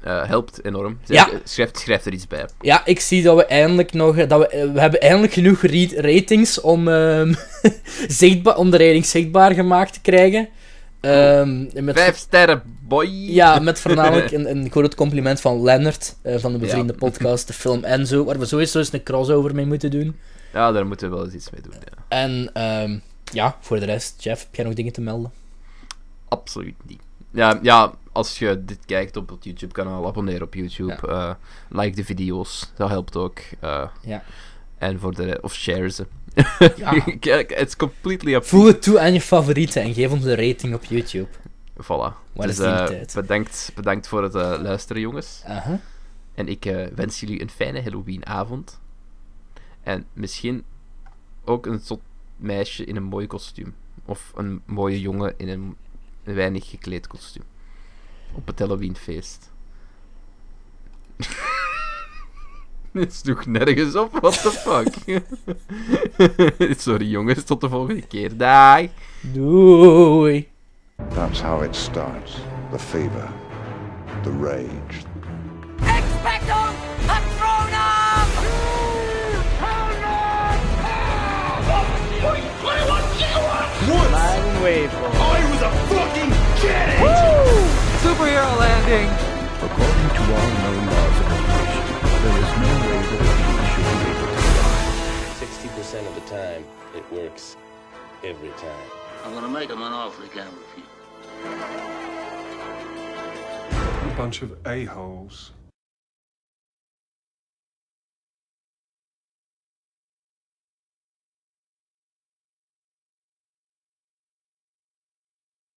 Eh, helpt enorm. Ja. Schrijf, schrijf er iets bij. Ja, ik zie dat we eindelijk nog... Dat we, eh, we hebben eindelijk genoeg ratings om, ehm, zichtbaar, om de rating zichtbaar gemaakt te krijgen. Ehm, met, Vijf sterren, boy! Ja, met voornamelijk een, een groot compliment van Lennart, eh, van de bevriende Ja. podcast, de film Enzo, waar we sowieso eens een crossover mee moeten doen. Ja, daar moeten we wel eens iets mee doen, ja. En ehm, ja, voor de rest, Jeff, heb jij nog dingen te melden? Absoluut niet. Ja, ja als je dit kijkt op het YouTube-kanaal, abonneer op YouTube. eh, like de video's, dat helpt ook. eh, Ja. en voor de... Of share ze. Ja. It's completely up Voeg het toe aan je favorieten en geef ons een rating op YouTube. Voilà. Wat dus is die eh, tijd? bedankt, bedankt voor het eh, luisteren, jongens. En ik eh, wens jullie een fijne Halloweenavond. En misschien ook een zot meisje in een mooi kostuum. Of een mooie jongen in een, weinig gekleed kostuum. Op het Halloweenfeest. Dit sloeg nergens op, what the fuck. Sorry jongens, tot de volgende keer. Daai! Doei. That's how it starts. The fever, the rage, Expecto Patronum! Once. Mind wave. I was a fucking kid! Woo! Superhero landing! According to all known laws of evolution, there is no way that a bee should be able to fly. 60% of the time, it works every time. I'm gonna make him an offer he can't refuse. A bunch of a-holes.